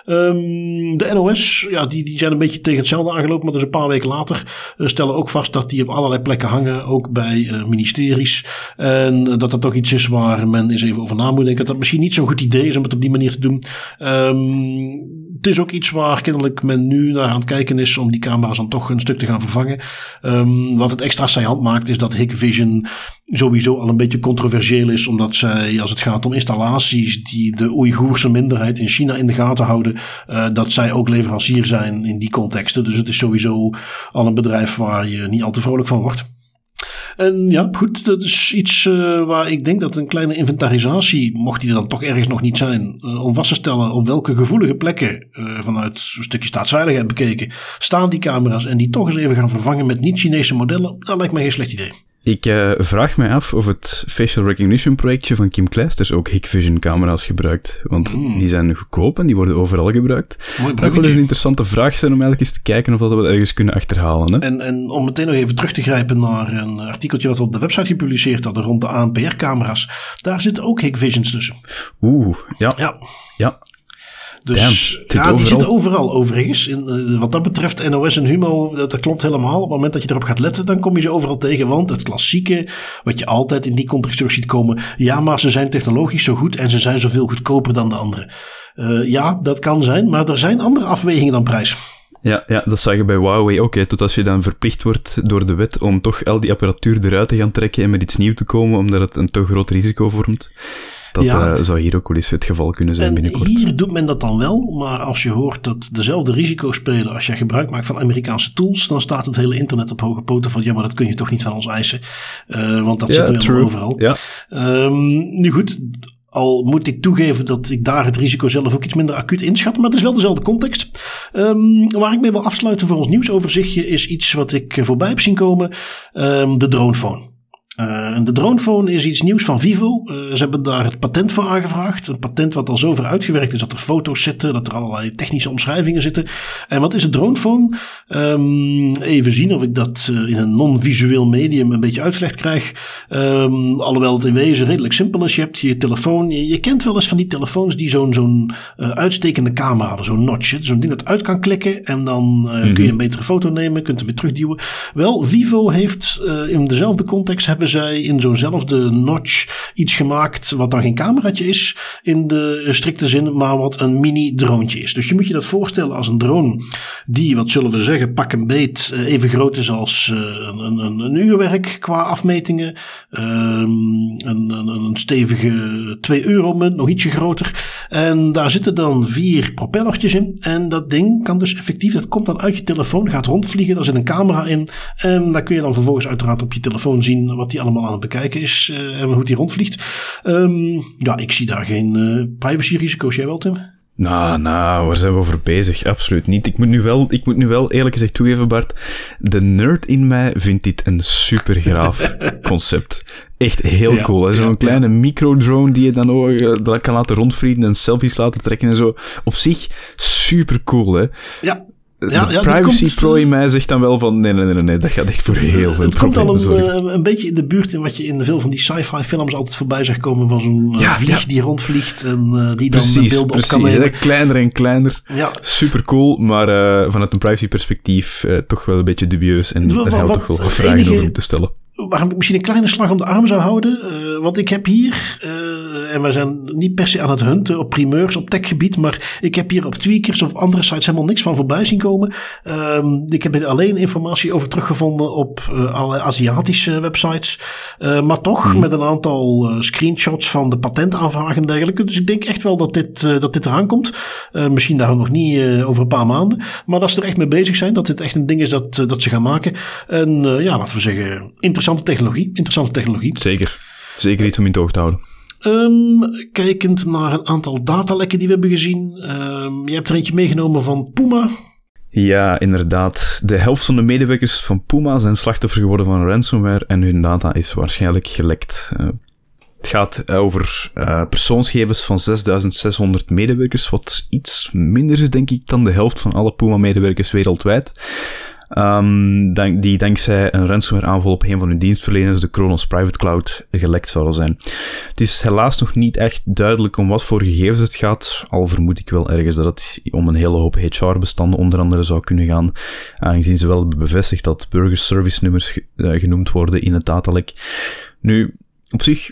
Um, de NOS, ja, die, die zijn een beetje tegen hetzelfde aangelopen, maar dus een paar weken later uh, stellen ook vast dat die op allerlei plekken hangen, ook bij uh, ministeries. En dat dat toch iets is waar men eens even over na moet denken. Dat dat misschien niet zo'n goed idee is om het op die manier te doen. Um, het is ook iets waar kennelijk men nu naar aan het kijken is om die camera's dan toch een stuk te gaan vervangen. Um, wat het extra saillant maakt is dat Hikvision sowieso al een beetje controversieel is, omdat zij, als het gaat om installaties die de Oeigoerse minderheid in China in de gaten houden, uh, dat zij ook leverancier zijn in die contexten. Dus het is sowieso al een bedrijf waar je niet al te vrolijk van wordt. En ja, goed, dat is iets uh, waar ik denk dat een kleine inventarisatie, mocht die er dan toch ergens nog niet zijn, uh, om vast te stellen op welke gevoelige plekken vanuit een stukje staatsveiligheid bekeken staan die camera's en die toch eens even gaan vervangen met niet-Chinese modellen, dat lijkt mij geen slecht idee. Ik uh, vraag mij af of het facial recognition projectje van Kim Kleisters ook Hikvision camera's gebruikt. Want mm. die zijn goedkoop en die worden overal gebruikt. Mooi dat wel eens een interessante vraag zijn om eigenlijk eens te kijken of dat we ergens kunnen achterhalen. Hè? En, en om meteen nog even terug te grijpen naar een artikeltje wat we op de website gepubliceerd hadden rond de ANPR-camera's. Daar zitten ook Hikvisions tussen. Oeh, ja. Ja. ja. Dus ja, die zitten overal overigens. In, wat dat betreft, NOS en Humo, dat, dat, klopt helemaal. Op het moment dat je erop gaat letten, dan kom je ze overal tegen. Want het klassieke, wat je altijd in die context terug ziet komen. Ja, maar ze zijn technologisch zo goed en ze zijn zoveel goedkoper dan de anderen. ja, dat kan zijn, maar er zijn andere afwegingen dan prijs. Ja, ja, dat zag je bij Huawei ook. Hè. Tot als je dan verplicht wordt door de wet om toch al die apparatuur eruit te gaan trekken en met iets nieuws te komen, omdat het een te groot risico vormt. Dat ja. uh, zou hier ook wel eens het geval kunnen zijn en binnenkort. Hier doet men dat dan wel, maar als je hoort dat dezelfde risico's spelen als je gebruik maakt van Amerikaanse tools, dan staat het hele internet op hoge poten van ja, maar dat kun je toch niet van ons eisen. Uh, want dat zit nu overal. Ja. Um, nu goed, al moet ik toegeven dat ik daar het risico zelf ook iets minder acuut inschat. Maar het is wel dezelfde context. Um, waar ik mee wil afsluiten voor ons nieuwsoverzichtje is iets wat ik voorbij heb zien komen. Um, de dronephone. Uh, en de dronephone is iets nieuws van Vivo. Uh, ze hebben daar het patent voor aangevraagd. Een patent wat al zo ver uitgewerkt is dat er foto's zitten, dat er allerlei technische omschrijvingen zitten. En wat is een dronephone? Um, even zien of ik dat uh, in een non-visueel medium een beetje uitgelegd krijg. Um, alhoewel het in wezen redelijk simpel is. Je hebt je telefoon. Je, je kent wel eens van die telefoons die zo'n zo'n uitstekende camera hadden, zo'n notch. Zo'n ding dat uit kan klikken en dan kun je mhm. een betere foto nemen, kunt hem weer terugduwen. Wel, Vivo heeft in dezelfde context hebben zij in zo'nzelfde notch iets gemaakt wat dan geen cameraatje is in de strikte zin, maar wat een mini droontje is. Dus je moet je dat voorstellen als een drone die, wat zullen we zeggen, pak een beet eh, even groot is als eh, een, een, een uurwerk qua afmetingen. Um, een, een, een stevige 2 euro munt, nog ietsje groter. En daar zitten dan vier propellertjes in. En dat ding kan dus effectief, dat komt dan uit je telefoon, gaat rondvliegen, daar zit een camera in. En daar kun je dan vervolgens uiteraard op je telefoon zien wat die allemaal aan het bekijken is uh, en hoe die rondvliegt. Um, ja, ik zie daar geen uh, privacy-risico's. Jij wel, Tim? Nou, nou, waar zijn we over bezig? Absoluut niet. Ik moet nu wel, ik moet nu wel eerlijk gezegd toegeven, Bart. De nerd in mij vindt dit een super graaf concept. Echt heel cool. Zo'n kleine micro-drone die je dan ook uh, kan laten rondvliegen en selfies laten trekken en zo. Op zich super cool, hè? Ja, ja, de ja, privacy komt, pro in mij zegt dan wel van nee, nee, nee, nee, dat gaat echt voor heel veel Het komt al een, een, beetje in de buurt in wat je in veel van die sci-fi films altijd voorbij zag komen van zo'n ja, vlieg die rondvliegt en uh, die dan precies, beelden precies. op kan nemen. kleiner en kleiner. Ja. Super cool, maar uh, vanuit een privacy perspectief uh, toch wel een beetje dubieus en daar gaan we toch wel vragen over te stellen waarom ik misschien een kleine slag om de arm zou houden. Uh, want ik heb hier, uh, en wij zijn niet per se aan het hunten op primeurs op techgebied, maar ik heb hier op Tweakers of andere sites helemaal niks van voorbij zien komen. Um, ik heb er alleen informatie over teruggevonden op uh, alle Aziatische websites. maar toch hmm. met een aantal screenshots van de patentaanvragen en dergelijke. Dus ik denk echt wel dat dit, dat dit eraan komt. misschien daar nog niet over een paar maanden. Maar dat ze er echt mee bezig zijn, dat dit echt een ding is dat, dat ze gaan maken. En ja, laten we zeggen, interessant interessante technologie. Interessante technologie. Zeker. Zeker iets om in het oog te houden. Um, kijkend naar een aantal datalekken die we hebben gezien. Um, je hebt er eentje meegenomen van Puma. Ja, inderdaad. De helft van de medewerkers van Puma zijn slachtoffer geworden van ransomware en hun data is waarschijnlijk gelekt. Uh, het gaat over uh, persoonsgegevens van 6600 medewerkers, wat iets minder is, denk ik, dan de helft van alle Puma-medewerkers wereldwijd. Um, die dankzij een ransomware aanval op een van hun dienstverleners, de Kronos Private Cloud, gelekt zouden zijn. Het is helaas nog niet echt duidelijk om wat voor gegevens het gaat, al vermoed ik wel ergens dat het om een hele hoop HR-bestanden onder andere zou kunnen gaan, aangezien ze wel hebben bevestigd dat burger service nummers uh, genoemd worden in het datalek. Nu, op zich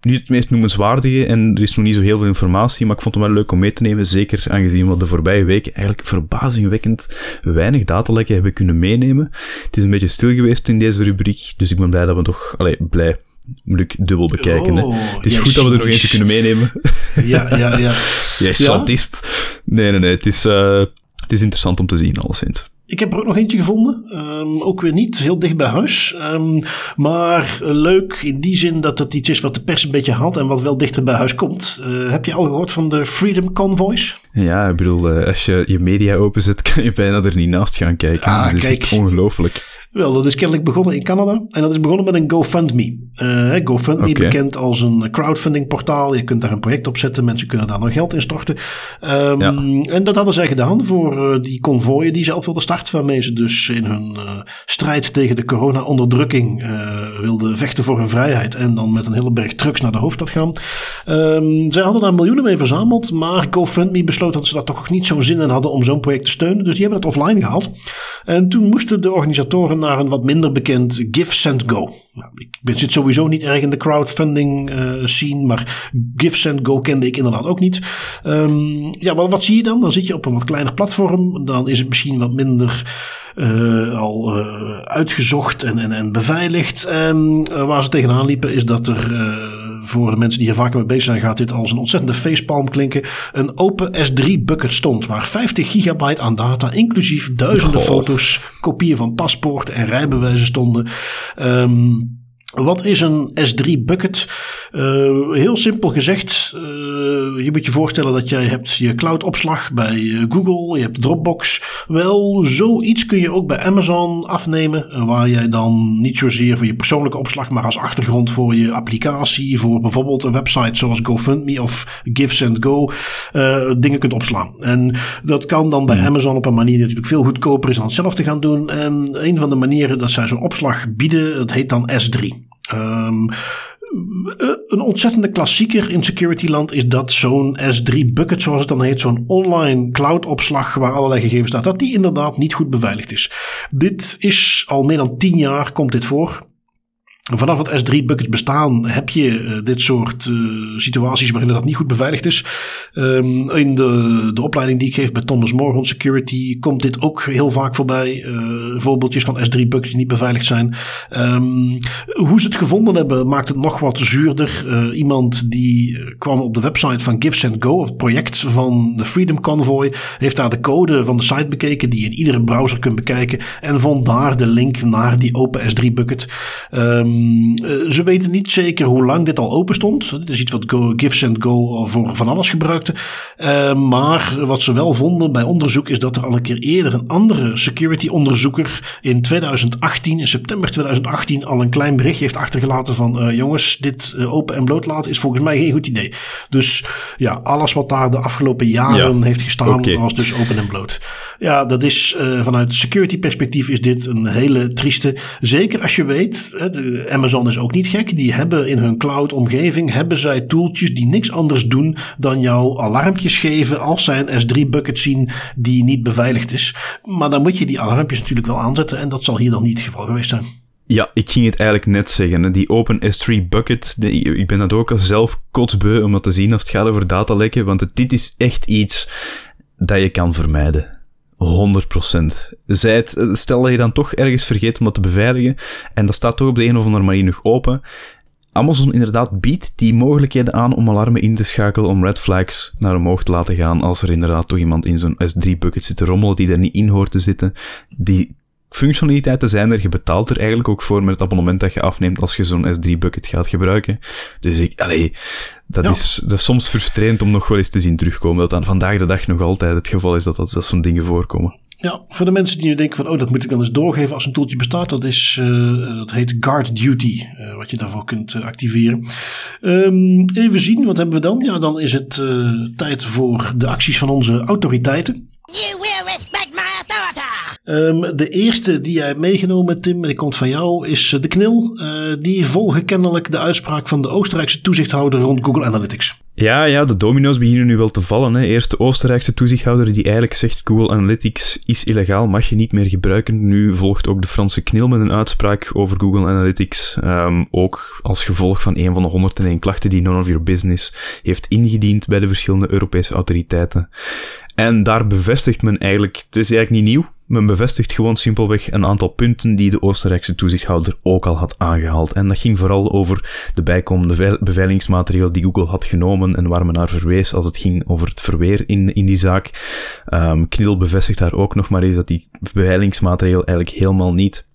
niet het meest noemenswaardige en er is nog niet zo heel veel informatie, maar ik vond het wel leuk om mee te nemen, zeker aangezien we de voorbije weken eigenlijk verbazingwekkend weinig datalekken hebben kunnen meenemen. Het is een beetje stil geweest in deze rubriek, dus ik ben blij dat we toch, allee, blij, moet ik dubbel bekijken. hè. Oh, het is goed dat we er nog eentje kunnen meenemen. Ja, ja, ja. Jij ja? Nee, nee, nee, het is, uh, het is interessant om te zien, alleszins. Ik heb er ook nog eentje gevonden. Um, ook weer niet heel dicht bij huis. Um, maar leuk in die zin dat het iets is wat de pers een beetje haalt en wat wel dichter bij huis komt. Uh, heb je al gehoord van de Freedom Convoys? Ja, ik bedoel, uh, als je je media openzet, kan je bijna er niet naast gaan kijken. Ah, dat is ongelooflijk. Wel, dat is kennelijk begonnen in Canada. En dat is begonnen met een GoFundMe. Uh, GoFundMe okay. bekend als een crowdfunding portaal. Je kunt daar een project op zetten. Mensen kunnen daar nog geld in storten. Um, ja. En dat hadden zij gedaan voor uh, die konvooien die ze op wilden starten. Waarmee ze dus in hun uh, strijd tegen de corona-onderdrukking wilden vechten voor hun vrijheid. En dan met een hele berg trucks naar de hoofdstad gaan. Um, zij hadden daar miljoenen mee verzameld. Maar GoFundMe besloot dat ze daar toch niet zo'n zin in hadden om zo'n project te steunen. Dus die hebben het offline gehaald. En toen moesten de organisatoren naar een wat minder bekend Give Go. Nou, ik zit sowieso niet erg in de crowdfunding uh, scene, maar Give Go kende ik inderdaad ook niet. Um, ja, wat zie je dan? Dan zit je op een wat kleiner platform. Dan is het misschien wat minder uh, al uh, uitgezocht en, en, en beveiligd. En waar ze tegenaan liepen is dat er voor de mensen die hier vaker mee bezig zijn, gaat dit als een ontzettende facepalm klinken. Een open S3 bucket stond waar 50 gigabyte aan data, inclusief duizenden foto's, kopieën van paspoorten en rijbewijzen stonden. Um, wat is een S3 bucket? Uh, heel simpel gezegd, uh, je moet je voorstellen dat jij hebt je cloud opslag bij eh, Google, je hebt Dropbox. Wel, zoiets kun je ook bij Amazon afnemen, waar jij dan niet zozeer voor je persoonlijke opslag, maar als achtergrond voor je applicatie, voor bijvoorbeeld een website zoals GoFundMe of GiveSendGo, uh, dingen kunt opslaan. En dat kan dan bij hmm. Amazon op een manier die natuurlijk veel goedkoper is dan het zelf te gaan doen. En een van de manieren dat zij zo'n opslag bieden, dat heet dan S3. Um, een ontzettende klassieker in security land is dat zo'n S3 bucket, zoals het dan heet, zo'n online cloud opslag waar allerlei gegevens staan, dat die inderdaad niet goed beveiligd is. Dit is al meer dan tien jaar komt dit voor. Vanaf het S3 buckets bestaan heb je uh, dit soort uh, situaties waarin dat niet goed beveiligd is. Um, in de, de opleiding die ik geef bij Thomas Morgan Security komt dit ook heel vaak voorbij. Uh, voorbeeldjes van S3 buckets die niet beveiligd zijn. Um, hoe ze het gevonden hebben maakt het nog wat zuurder. iemand die kwam op de website van GiveSendGo, het project van de Freedom Convoy, heeft daar de code van de site bekeken die je in iedere browser kunt bekijken en vond daar de link naar die open S3 bucket. Um, uh, ze weten niet zeker hoe lang dit al open stond. Dit is iets wat Go, Go voor van alles gebruikte. Uh, maar wat ze wel vonden bij onderzoek is dat er al een keer eerder een andere security onderzoeker in 2018, in september 2018, al een klein bericht heeft achtergelaten van uh, jongens, dit open en bloot laten is volgens mij geen goed idee. Dus ja, alles wat daar de afgelopen jaren heeft gestaan was dus open en bloot. Ja, dat is vanuit security perspectief is dit een hele trieste. Zeker als je weet, de, Amazon is ook niet gek. Die hebben in hun cloud omgeving hebben zij tooltjes die niks anders doen dan jou alarmpjes geven als zij een S3 bucket zien die niet beveiligd is. Maar dan moet je die alarmpjes natuurlijk wel aanzetten en dat zal hier dan niet het geval geweest zijn. Ja, ik ging het eigenlijk net zeggen. Die Open S3 bucket, ik ben dat ook al zelf kotsbeu om dat te zien als het gaat over datalekken, want dit is echt iets dat je kan vermijden. 100%. Zij eh, stel dat je dan toch ergens vergeet om dat te beveiligen, en dat staat toch op de een of andere manier nog open. Amazon inderdaad biedt die mogelijkheden aan om alarmen in te schakelen om red flags naar omhoog te laten gaan als er inderdaad toch iemand in zo'n S3-bucket zit te rommelen die er niet in hoort te zitten. Die functionaliteiten zijn er, je betaalt er eigenlijk ook voor met het abonnement dat je afneemt als je zo'n S3-bucket gaat gebruiken. Dus ik, allee, dat, is, dat is soms frustrerend om nog wel eens te zien terugkomen. Dat aan vandaag de dag nog altijd het geval is dat, dat, dat zo'n dingen voorkomen. Ja, voor de mensen die nu denken van, oh, dat moet ik dan eens doorgeven als een toeltje bestaat. Dat, is, uh, dat heet Guard Duty, uh, wat je daarvoor kunt uh, activeren. Um, even zien, wat hebben we dan? Ja, dan is het tijd voor de acties van onze autoriteiten. You will Um, de eerste die jij hebt meegenomen, Tim, en die komt van jou, is de knil. Uh, die volgen kennelijk de uitspraak van de Oostenrijkse toezichthouder rond Google Analytics. Ja, ja, de domino's beginnen nu wel te vallen. Hè. Eerst de Oostenrijkse toezichthouder die eigenlijk zegt Google Analytics is illegaal, mag je niet meer gebruiken. Nu volgt ook de Franse knil met een uitspraak over Google Analytics. Um, ook als gevolg van een van de 101 klachten die None of Your Business heeft ingediend bij de verschillende Europese autoriteiten. En daar bevestigt men eigenlijk, het is eigenlijk niet nieuw, men bevestigt gewoon simpelweg een aantal punten die de Oostenrijkse toezichthouder ook al had aangehaald. En dat ging vooral over de bijkomende beveiligingsmateriaal die Google had genomen en waar men naar verwees als het ging over het verweer in, in die zaak. Um, bevestigt daar ook nog maar eens dat die beveiligingsmateriaal eigenlijk helemaal niet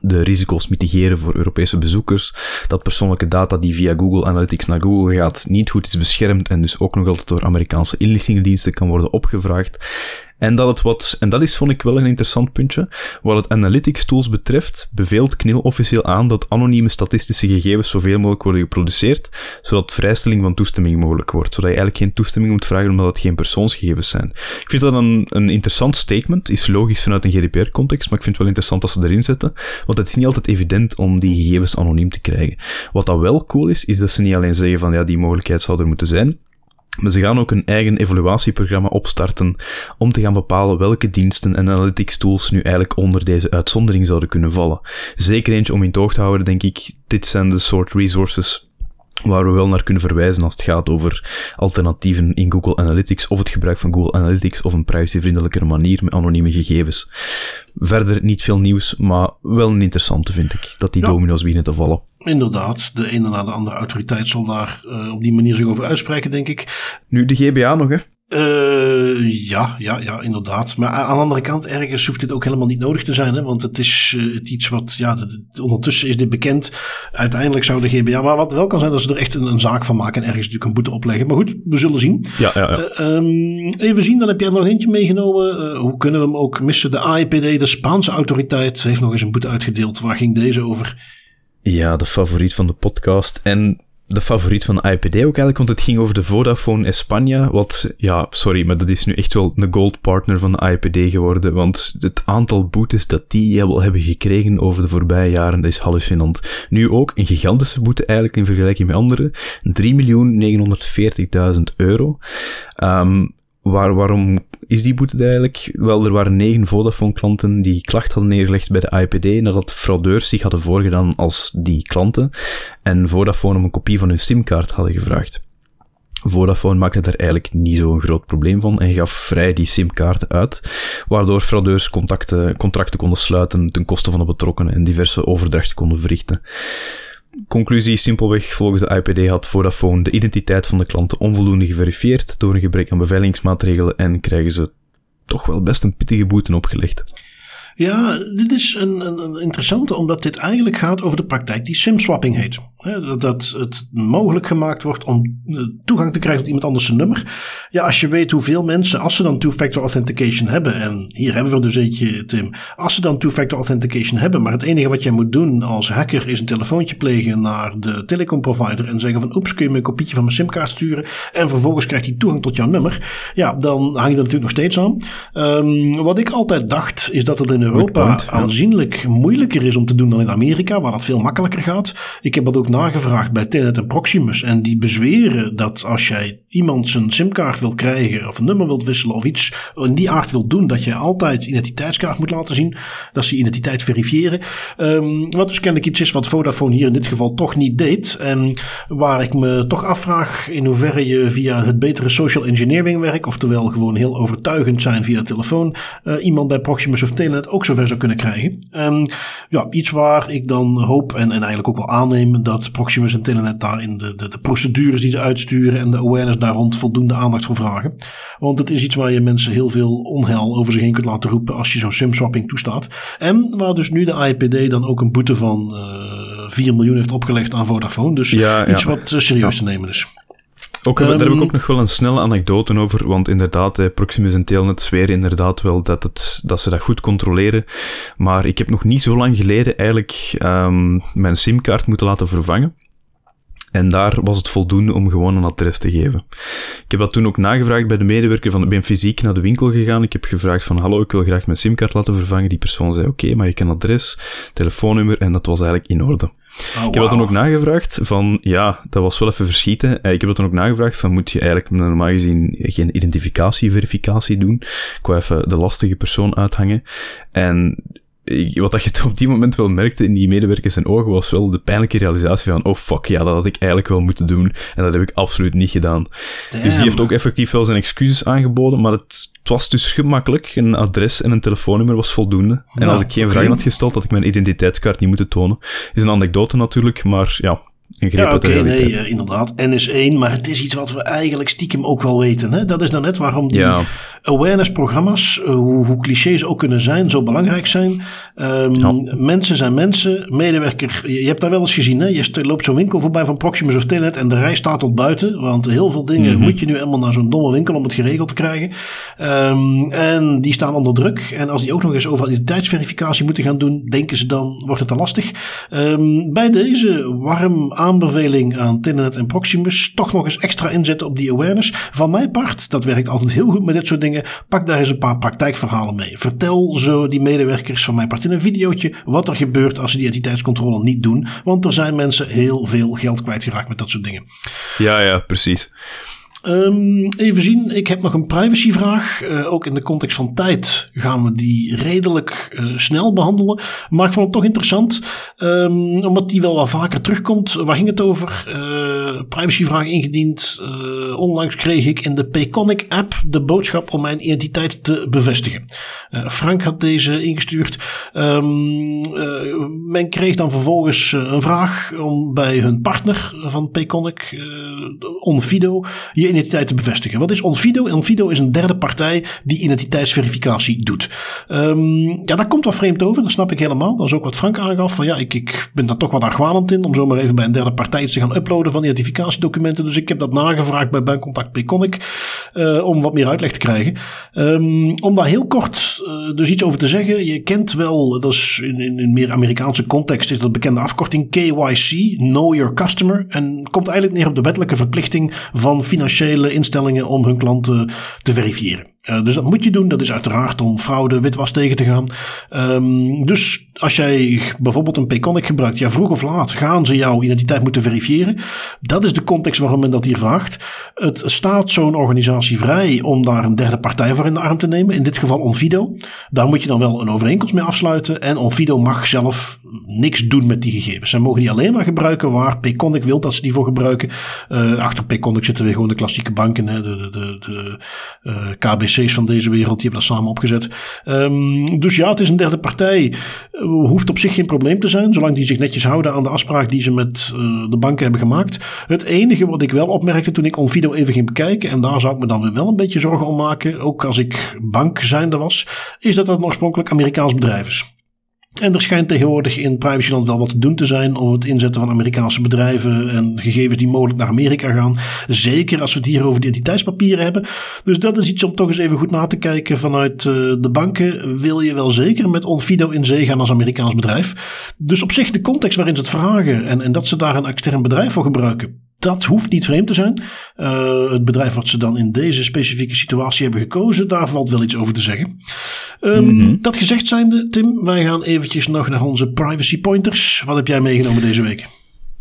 de risico's mitigeren voor Europese bezoekers, dat persoonlijke data die via Google Analytics naar Google gaat niet goed is beschermd en dus ook nog altijd door Amerikaanse inlichtingendiensten kan worden opgevraagd. En dat het wat, en dat is vond ik wel een interessant puntje, wat het analytics tools betreft, beveelt KNIL officieel aan dat anonieme statistische gegevens zoveel mogelijk worden geproduceerd, zodat vrijstelling van toestemming mogelijk wordt, zodat je eigenlijk geen toestemming moet vragen omdat het geen persoonsgegevens zijn. Ik vind dat een, een interessant statement, is logisch vanuit een GDPR-context, maar ik vind het wel interessant dat ze erin zetten, want het is niet altijd evident om die gegevens anoniem te krijgen. Wat dat wel cool is, is dat ze niet alleen zeggen van ja, die mogelijkheid zou er moeten zijn, Maar ze gaan ook een eigen evaluatieprogramma opstarten om te gaan bepalen welke diensten en analytics tools nu eigenlijk onder deze uitzondering zouden kunnen vallen. Zeker eentje om in toog te houden, denk ik. Dit zijn de soort resources waar we wel naar kunnen verwijzen als het gaat over alternatieven in Google Analytics of het gebruik van Google Analytics of een privacyvriendelijkere manier met anonieme gegevens. Verder niet veel nieuws, maar wel een interessante vind ik, dat die domino's beginnen te vallen. Inderdaad, de ene na de andere autoriteit zal daar uh, op die manier zich over uitspreken, denk ik. Nu de GBA nog, hè? Uh, ja, ja, ja, inderdaad. Maar aan de andere kant, ergens hoeft dit ook helemaal niet nodig te zijn. Hè? Want het is uh, het iets wat, ja, ondertussen is dit bekend. Uiteindelijk zou de GBA, maar wat wel kan zijn, dat ze er echt een, een zaak van maken en ergens natuurlijk een boete opleggen. Maar goed, we zullen zien. Ja, ja, ja. Uh, um, even zien, dan heb jij er nog eentje meegenomen. hoe kunnen we hem ook missen? De AIPD, de Spaanse autoriteit, heeft nog eens een boete uitgedeeld. Waar ging deze over? Ja, de favoriet van de podcast. En de favoriet van de IPD ook eigenlijk, want het ging over de Vodafone España, wat, ja, sorry, maar dat is nu echt wel een gold partner van de IPD geworden, want het aantal boetes dat die wel hebben gekregen over de voorbije jaren, dat is hallucinant. Nu ook een gigantische boete eigenlijk in vergelijking met anderen, 3.940.000 euro. Um, Waar, waarom is die boete eigenlijk? Wel, er waren negen Vodafone-klanten die klacht hadden neergelegd bij de IPD nadat fraudeurs zich hadden voorgedaan als die klanten en Vodafone om een kopie van hun simkaart hadden gevraagd. Vodafone maakte daar eigenlijk niet zo'n groot probleem van en gaf vrij die simkaarten uit, waardoor fraudeurs contracten konden sluiten ten koste van de betrokkenen en diverse overdrachten konden verrichten. Conclusie simpelweg, volgens de IPD had Vodafone de identiteit van de klanten onvoldoende geverifieerd door een gebrek aan beveiligingsmaatregelen en krijgen ze toch wel best een pittige boete opgelegd. Ja, dit is een, een, interessante, omdat dit eigenlijk gaat over de praktijk die simswapping heet. dat het mogelijk gemaakt wordt om eh, toegang te krijgen tot iemand anders zijn nummer. Ja, als je weet hoeveel mensen, als ze dan two-factor authentication hebben, en hier hebben we er dus eentje, Tim, als ze dan two-factor authentication hebben, maar het enige wat jij moet doen als hacker is een telefoontje plegen naar de telecomprovider en zeggen van oeps, kun je me een kopietje van mijn simkaart sturen en vervolgens krijgt hij toegang tot jouw nummer. Ja, dan hang je er natuurlijk nog steeds aan. Um, wat ik altijd dacht, is dat het in Europa aanzienlijk moeilijker is om te doen dan in Amerika, waar dat veel makkelijker gaat. Ik heb dat ook nagevraagd bij Telnet en Proximus. En die bezweren dat als jij iemand zijn simkaart wilt krijgen, of een nummer wilt wisselen, of iets in die aard wilt doen, dat je altijd identiteitskaart moet laten zien. Dat ze identiteit verifiëren. Um, wat dus kennelijk iets is wat Vodafone hier in dit geval toch niet deed. En waar ik me toch afvraag in hoeverre je via het betere social engineering werk, oftewel gewoon heel overtuigend zijn via telefoon, uh, iemand bij Proximus of Telnet ook zover zou kunnen krijgen. En ja, iets waar ik dan hoop en, en eigenlijk ook wel aanneem dat Proximus en Telenet daar in de, de, de procedures die ze uitsturen en de awareness daar rond voldoende aandacht voor vragen. Want het is iets waar je mensen heel veel onheil over zich heen kunt laten roepen als je zo'n simswapping toestaat. En waar dus nu de IPD dan ook een boete van uh, eh, 4 miljoen heeft opgelegd aan Vodafone. Dus ja, iets wat uh, serieus te nemen is. Ook, um, daar heb ik ehm, ook nog wel een snelle anekdote over, want inderdaad, eh, Proximus en Telnet zweren inderdaad wel dat, het, dat ze dat goed controleren. Maar ik heb nog niet zo lang geleden eigenlijk um, mijn simkaart moeten laten vervangen. En daar was het voldoende om gewoon een adres te geven. Ik heb dat toen ook nagevraagd bij de medewerker van... Ik ben fysiek naar de winkel gegaan. Ik heb gevraagd van... Hallo, ik wil graag mijn simkaart laten vervangen. Die persoon zei... Oké, maar je kan adres, telefoonnummer... En dat was eigenlijk in orde. Oh, ik heb dat dan ook nagevraagd van, ja, dat was wel even verschieten. Eh, ik heb dat dan ook nagevraagd van, moet je eigenlijk normaal gezien geen identificatieverificatie doen? Ik wou even de lastige persoon uithangen. En wat dat je op die moment wel merkte in die medewerkers zijn ogen was wel de pijnlijke realisatie van, oh fuck, ja, dat had ik eigenlijk wel moeten doen. En dat heb ik absoluut niet gedaan. Dus die heeft ook effectief wel zijn excuses aangeboden, maar het, het, was dus gemakkelijk. Een adres en een telefoonnummer was voldoende. En als ik geen vragen had gesteld, had ik mijn identiteitskaart niet moeten tonen. Is een anekdote natuurlijk, maar ja, ja, oké, nee, uh, inderdaad. NS1, maar het is iets wat we eigenlijk stiekem ook wel weten. Hè? Dat is nou net waarom die awareness-programma's, uh, hoe, hoe clichés ook kunnen zijn, zo belangrijk zijn. Um, Mensen zijn mensen, medewerker. Je, hebt daar wel eens gezien, hè? je loopt zo'n winkel voorbij van Proximus of Telenet en de rij staat tot buiten. Want heel veel dingen mm -hmm. moet je nu helemaal naar zo'n domme winkel om het geregeld te krijgen. Um, en die staan onder druk. En als die ook nog eens over identiteitsverificatie moeten gaan doen, denken ze dan, wordt het te lastig. Um, bij deze warm aanbeveling aan Tinnet en Proximus toch nog eens extra inzetten op die awareness. Van mijn part, dat werkt altijd heel goed met dit soort dingen, pak daar eens een paar praktijkverhalen mee. Vertel zo die medewerkers van mijn part in een videootje wat er gebeurt als ze die identiteitscontrole niet doen. Want er zijn mensen heel veel geld kwijtgeraakt met dat soort dingen. Ja, ja, precies. Um, even zien, ik heb nog een privacyvraag. Uh, ook in de context van tijd gaan we die redelijk uh, snel behandelen. Maar ik vond het toch interessant, um, omdat die wel wat vaker terugkomt. Waar ging het over? Uh, privacyvraag ingediend. onlangs kreeg ik in de Payconic app de boodschap om mijn identiteit te bevestigen. Frank had deze ingestuurd. Um, men kreeg dan vervolgens een vraag om bij hun partner van Payconic, Onfido, je identiteit te bevestigen. Wat is Onfido? Onfido is een derde partij die identiteitsverificatie doet. Um, ja, dat komt wel vreemd over, dat snap ik helemaal. Dat is ook wat Frank aangaf. Van ja, ik, ik ben daar toch wat argwanend in om zomaar even bij een derde partij te gaan uploaden van identificatiedocumenten. Dus ik heb dat nagevraagd bij Bankcontact Payconic uh, om wat meer uitleg te krijgen. Um, om daar heel kort uh, dus iets over te zeggen. Je kent wel, dat is in, in, in meer Amerikaanse context, is dat bekende afkorting KYC, Know Your Customer. En komt eigenlijk neer op de wettelijke verplichting van financiële instellingen om hun klanten te verifiëren. Uh, dus dat moet je doen. Dat is uiteraard om fraude, witwas tegen te gaan. Um, dus als jij bijvoorbeeld een Payconic gebruikt, ja, vroeg of laat gaan ze jouw identiteit moeten verifiëren. Dat is de context waarom men dat hier vraagt. Het staat zo'n organisatie vrij om daar een derde partij voor in de arm te nemen. In dit geval Onfido. Daar moet je dan wel een overeenkomst mee afsluiten. En Onfido mag zelf niks doen met die gegevens. Ze mogen die alleen maar gebruiken waar Payconic wil dat ze die voor gebruiken. Uh, achter Payconic zitten weer gewoon de klassieke banken, hè, de, de, de, eh, Van deze wereld, die hebben dat samen opgezet. Um, dus ja, het is een derde partij. Uh, hoeft op zich geen probleem te zijn, zolang die zich netjes houden aan de afspraak die ze met uh, de banken hebben gemaakt. Het enige wat ik wel opmerkte toen ik Onfido even ging bekijken, en daar zou ik me dan weer wel een beetje zorgen om maken, ook als ik bank zijnde was, is dat dat een oorspronkelijk Amerikaans bedrijf is. En er schijnt tegenwoordig in privacyland wel wat te doen te zijn om het inzetten van Amerikaanse bedrijven en gegevens die mogelijk naar Amerika gaan. Zeker als we het hier over identiteitspapieren hebben. Dus dat is iets om toch eens even goed na te kijken vanuit uh, de banken. Wil je wel zeker met Onfido in zee gaan als Amerikaans bedrijf? Dus op zich de context waarin ze het vragen en, en dat ze daar een extern bedrijf voor gebruiken dat hoeft niet vreemd te zijn. Uh, het bedrijf wat ze dan in deze specifieke situatie hebben gekozen, daar valt wel iets over te zeggen. Um, mm -hmm. Dat gezegd zijnde, Tim, wij gaan eventjes nog naar onze privacy pointers. Wat heb jij meegenomen deze week?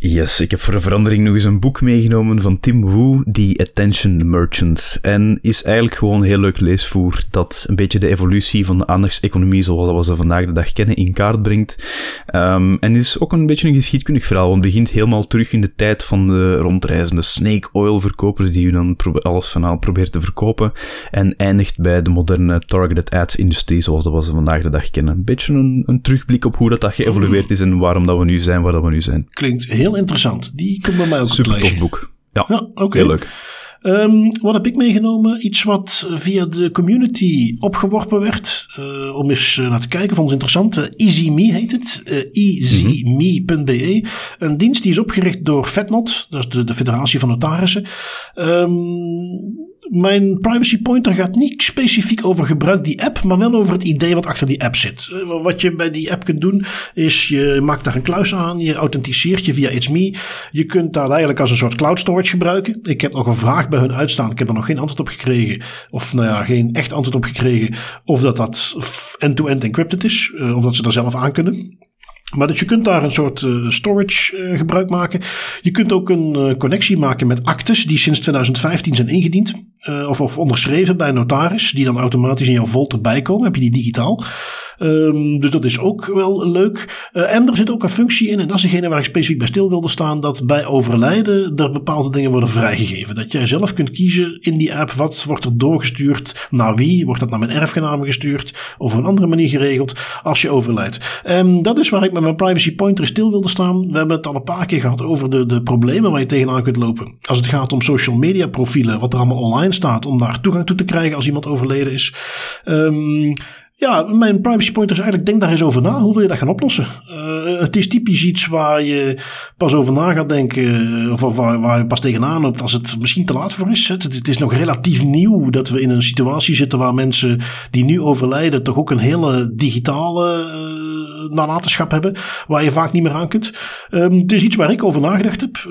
Yes, ik heb voor een verandering nog eens een boek meegenomen van Tim Wu, The Attention Merchants. En is eigenlijk gewoon heel leuk leesvoer dat een beetje de evolutie van de aandachtseconomie zoals we ze vandaag de dag kennen in kaart brengt. Um, en is ook een beetje een geschiedkundig verhaal, want het begint helemaal terug in de tijd van de rondreizende snake oil verkopers die u dan alles van probeert te verkopen en eindigt bij de moderne targeted ads industrie zoals we ze vandaag de dag kennen. Een beetje een, een terugblik op hoe dat, dat geëvolueerd is en waarom dat we nu zijn waar dat we nu zijn. Klinkt heel interessant. Die komt bij mij ook Super tof boek. Ja, ja okay. heel leuk. Um, wat heb ik meegenomen? Iets wat via de community opgeworpen werd. Uh, om eens naar te kijken. Vond het interessant. Uh, EasyMe heet het. Uh, easyme.be. Een dienst die is opgericht door FedNot. Dat is de, de Federatie van Notarissen. Um, mijn privacy pointer gaat niet specifiek over gebruik die app, maar wel over het idee wat achter die app zit. Eh, wat je bij die app kunt doen, is je maakt daar een kluis aan, je authenticeert je via It's Me. Je kunt dat eigenlijk als een soort cloud storage gebruiken. Ik heb nog een vraag bij hun uitstaan, ik heb er nog geen antwoord op gekregen, of nou ja, geen echt antwoord op gekregen, of dat dat end-to-end encrypted is, eh, of dat ze daar zelf aan kunnen. Maar dus je kunt daar een soort uh, storage uh, gebruik maken. Je kunt ook een uh, connectie maken met actes die sinds 2015 zijn ingediend. of, of onderschreven bij een notaris, die dan automatisch in jouw vault erbij komen. Heb je die digitaal. Um, dus dat is ook wel leuk. Uh, en er zit ook een functie in, en dat is degene waar ik specifiek bij stil wilde staan, dat bij overlijden er bepaalde dingen worden vrijgegeven. Dat jij zelf kunt kiezen in die app, wat wordt er doorgestuurd, naar wie, wordt dat naar mijn erfgenamen gestuurd, of op een andere manier geregeld, als je overlijdt. Um, dat is waar ik met mijn privacy pointer stil wilde staan. We hebben het al een paar keer gehad over de, de problemen waar je tegenaan kunt lopen. Als het gaat om social media profielen, wat er allemaal online staat, om daar toegang toe te krijgen als iemand overleden is. Um, ja, mijn privacy pointer is eigenlijk, denk daar eens over na. Hoe wil je dat gaan oplossen? Uh, het is typisch iets waar je pas over na gaat denken, eh, of waar, waar je pas tegenaan loopt als het misschien te laat voor is. Het, het, is nog relatief nieuw dat we in een situatie zitten waar mensen die nu overlijden toch ook een hele digitale uh, nalatenschap hebben, waar je vaak niet meer aan kunt. Um, het is iets waar ik over nagedacht heb.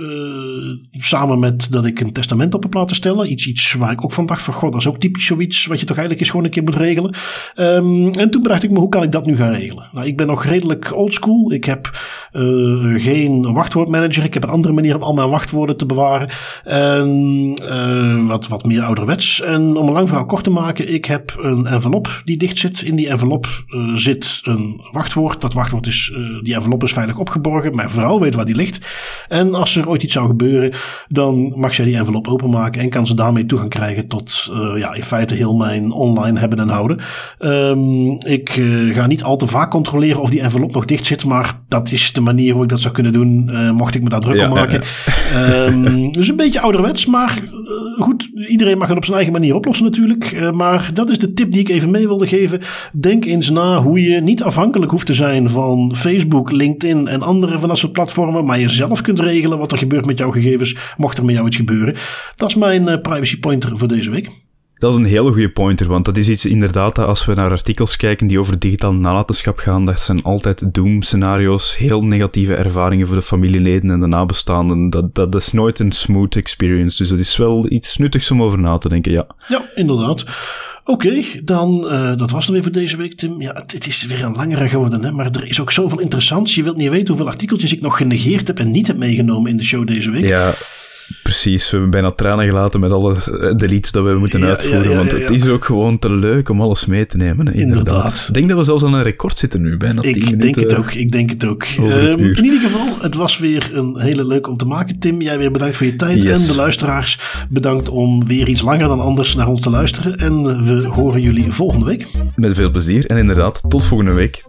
samen met dat ik een testament op heb laten stellen. Iets, iets waar ik ook van dacht van, god, dat is ook typisch zoiets wat je toch eigenlijk eens gewoon een keer moet regelen. Um, en toen bedacht ik me, hoe kan ik dat nu gaan regelen? Nou, ik ben nog redelijk oldschool. Ik heb geen wachtwoordmanager. Ik heb een andere manier om al mijn wachtwoorden te bewaren. En wat, wat meer ouderwets. En om een lang verhaal kort te maken, ik heb een envelop die dicht zit. In die envelop uh, zit een wachtwoord. Dat wachtwoord is, die envelop is veilig opgeborgen. Mijn vrouw weet waar die ligt. En als er ooit iets zou gebeuren, dan mag zij die envelop openmaken en kan ze daarmee toegang krijgen tot, ja, in feite heel mijn online hebben en houden. Um, ik ga niet al te vaak controleren of die envelop nog dicht zit, maar dat is de manier hoe ik dat zou kunnen doen, mocht ik me daar druk ja, om maken. Ja. Um, dus een beetje ouderwets, maar goed, iedereen mag het op zijn eigen manier oplossen natuurlijk. Maar dat is de tip die ik even mee wilde geven. Denk eens na hoe je niet afhankelijk hoeft te zijn van Facebook, LinkedIn en andere van dat soort platformen. Maar je zelf kunt regelen wat er gebeurt met jouw gegevens, mocht er met jou iets gebeuren. Dat is mijn privacy pointer voor deze week. Dat is een hele goede pointer, want dat is iets inderdaad dat als we naar artikels kijken die over digitaal nalatenschap gaan, dat zijn altijd doom-scenario's, heel negatieve ervaringen voor de familieleden en de nabestaanden. Dat, dat, is nooit een smooth experience, dus dat is wel iets nuttigs om over na te denken, ja. Ja, inderdaad. Oké, dan, uh, dat was het weer voor deze week, Tim. Ja, het, het, is weer een langere geworden, hè, maar er is ook zoveel interessants. Je wilt niet weten hoeveel artikeltjes ik nog genegeerd heb en niet heb meegenomen in de show deze week. Ja, Precies, we hebben bijna tranen gelaten met alle eh, deletes dat we moeten uitvoeren, want het is ook gewoon te leuk om alles mee te nemen. inderdaad. Ik denk dat we zelfs aan een record zitten nu, bijna Ik denk het ook, ik denk het ook. Um, in ieder geval, het was weer een hele leuk om te maken. Tim, jij weer bedankt voor je tijd en de luisteraars bedankt om weer iets langer dan anders naar ons te luisteren. En we horen jullie volgende week. Met veel plezier en inderdaad, tot volgende week.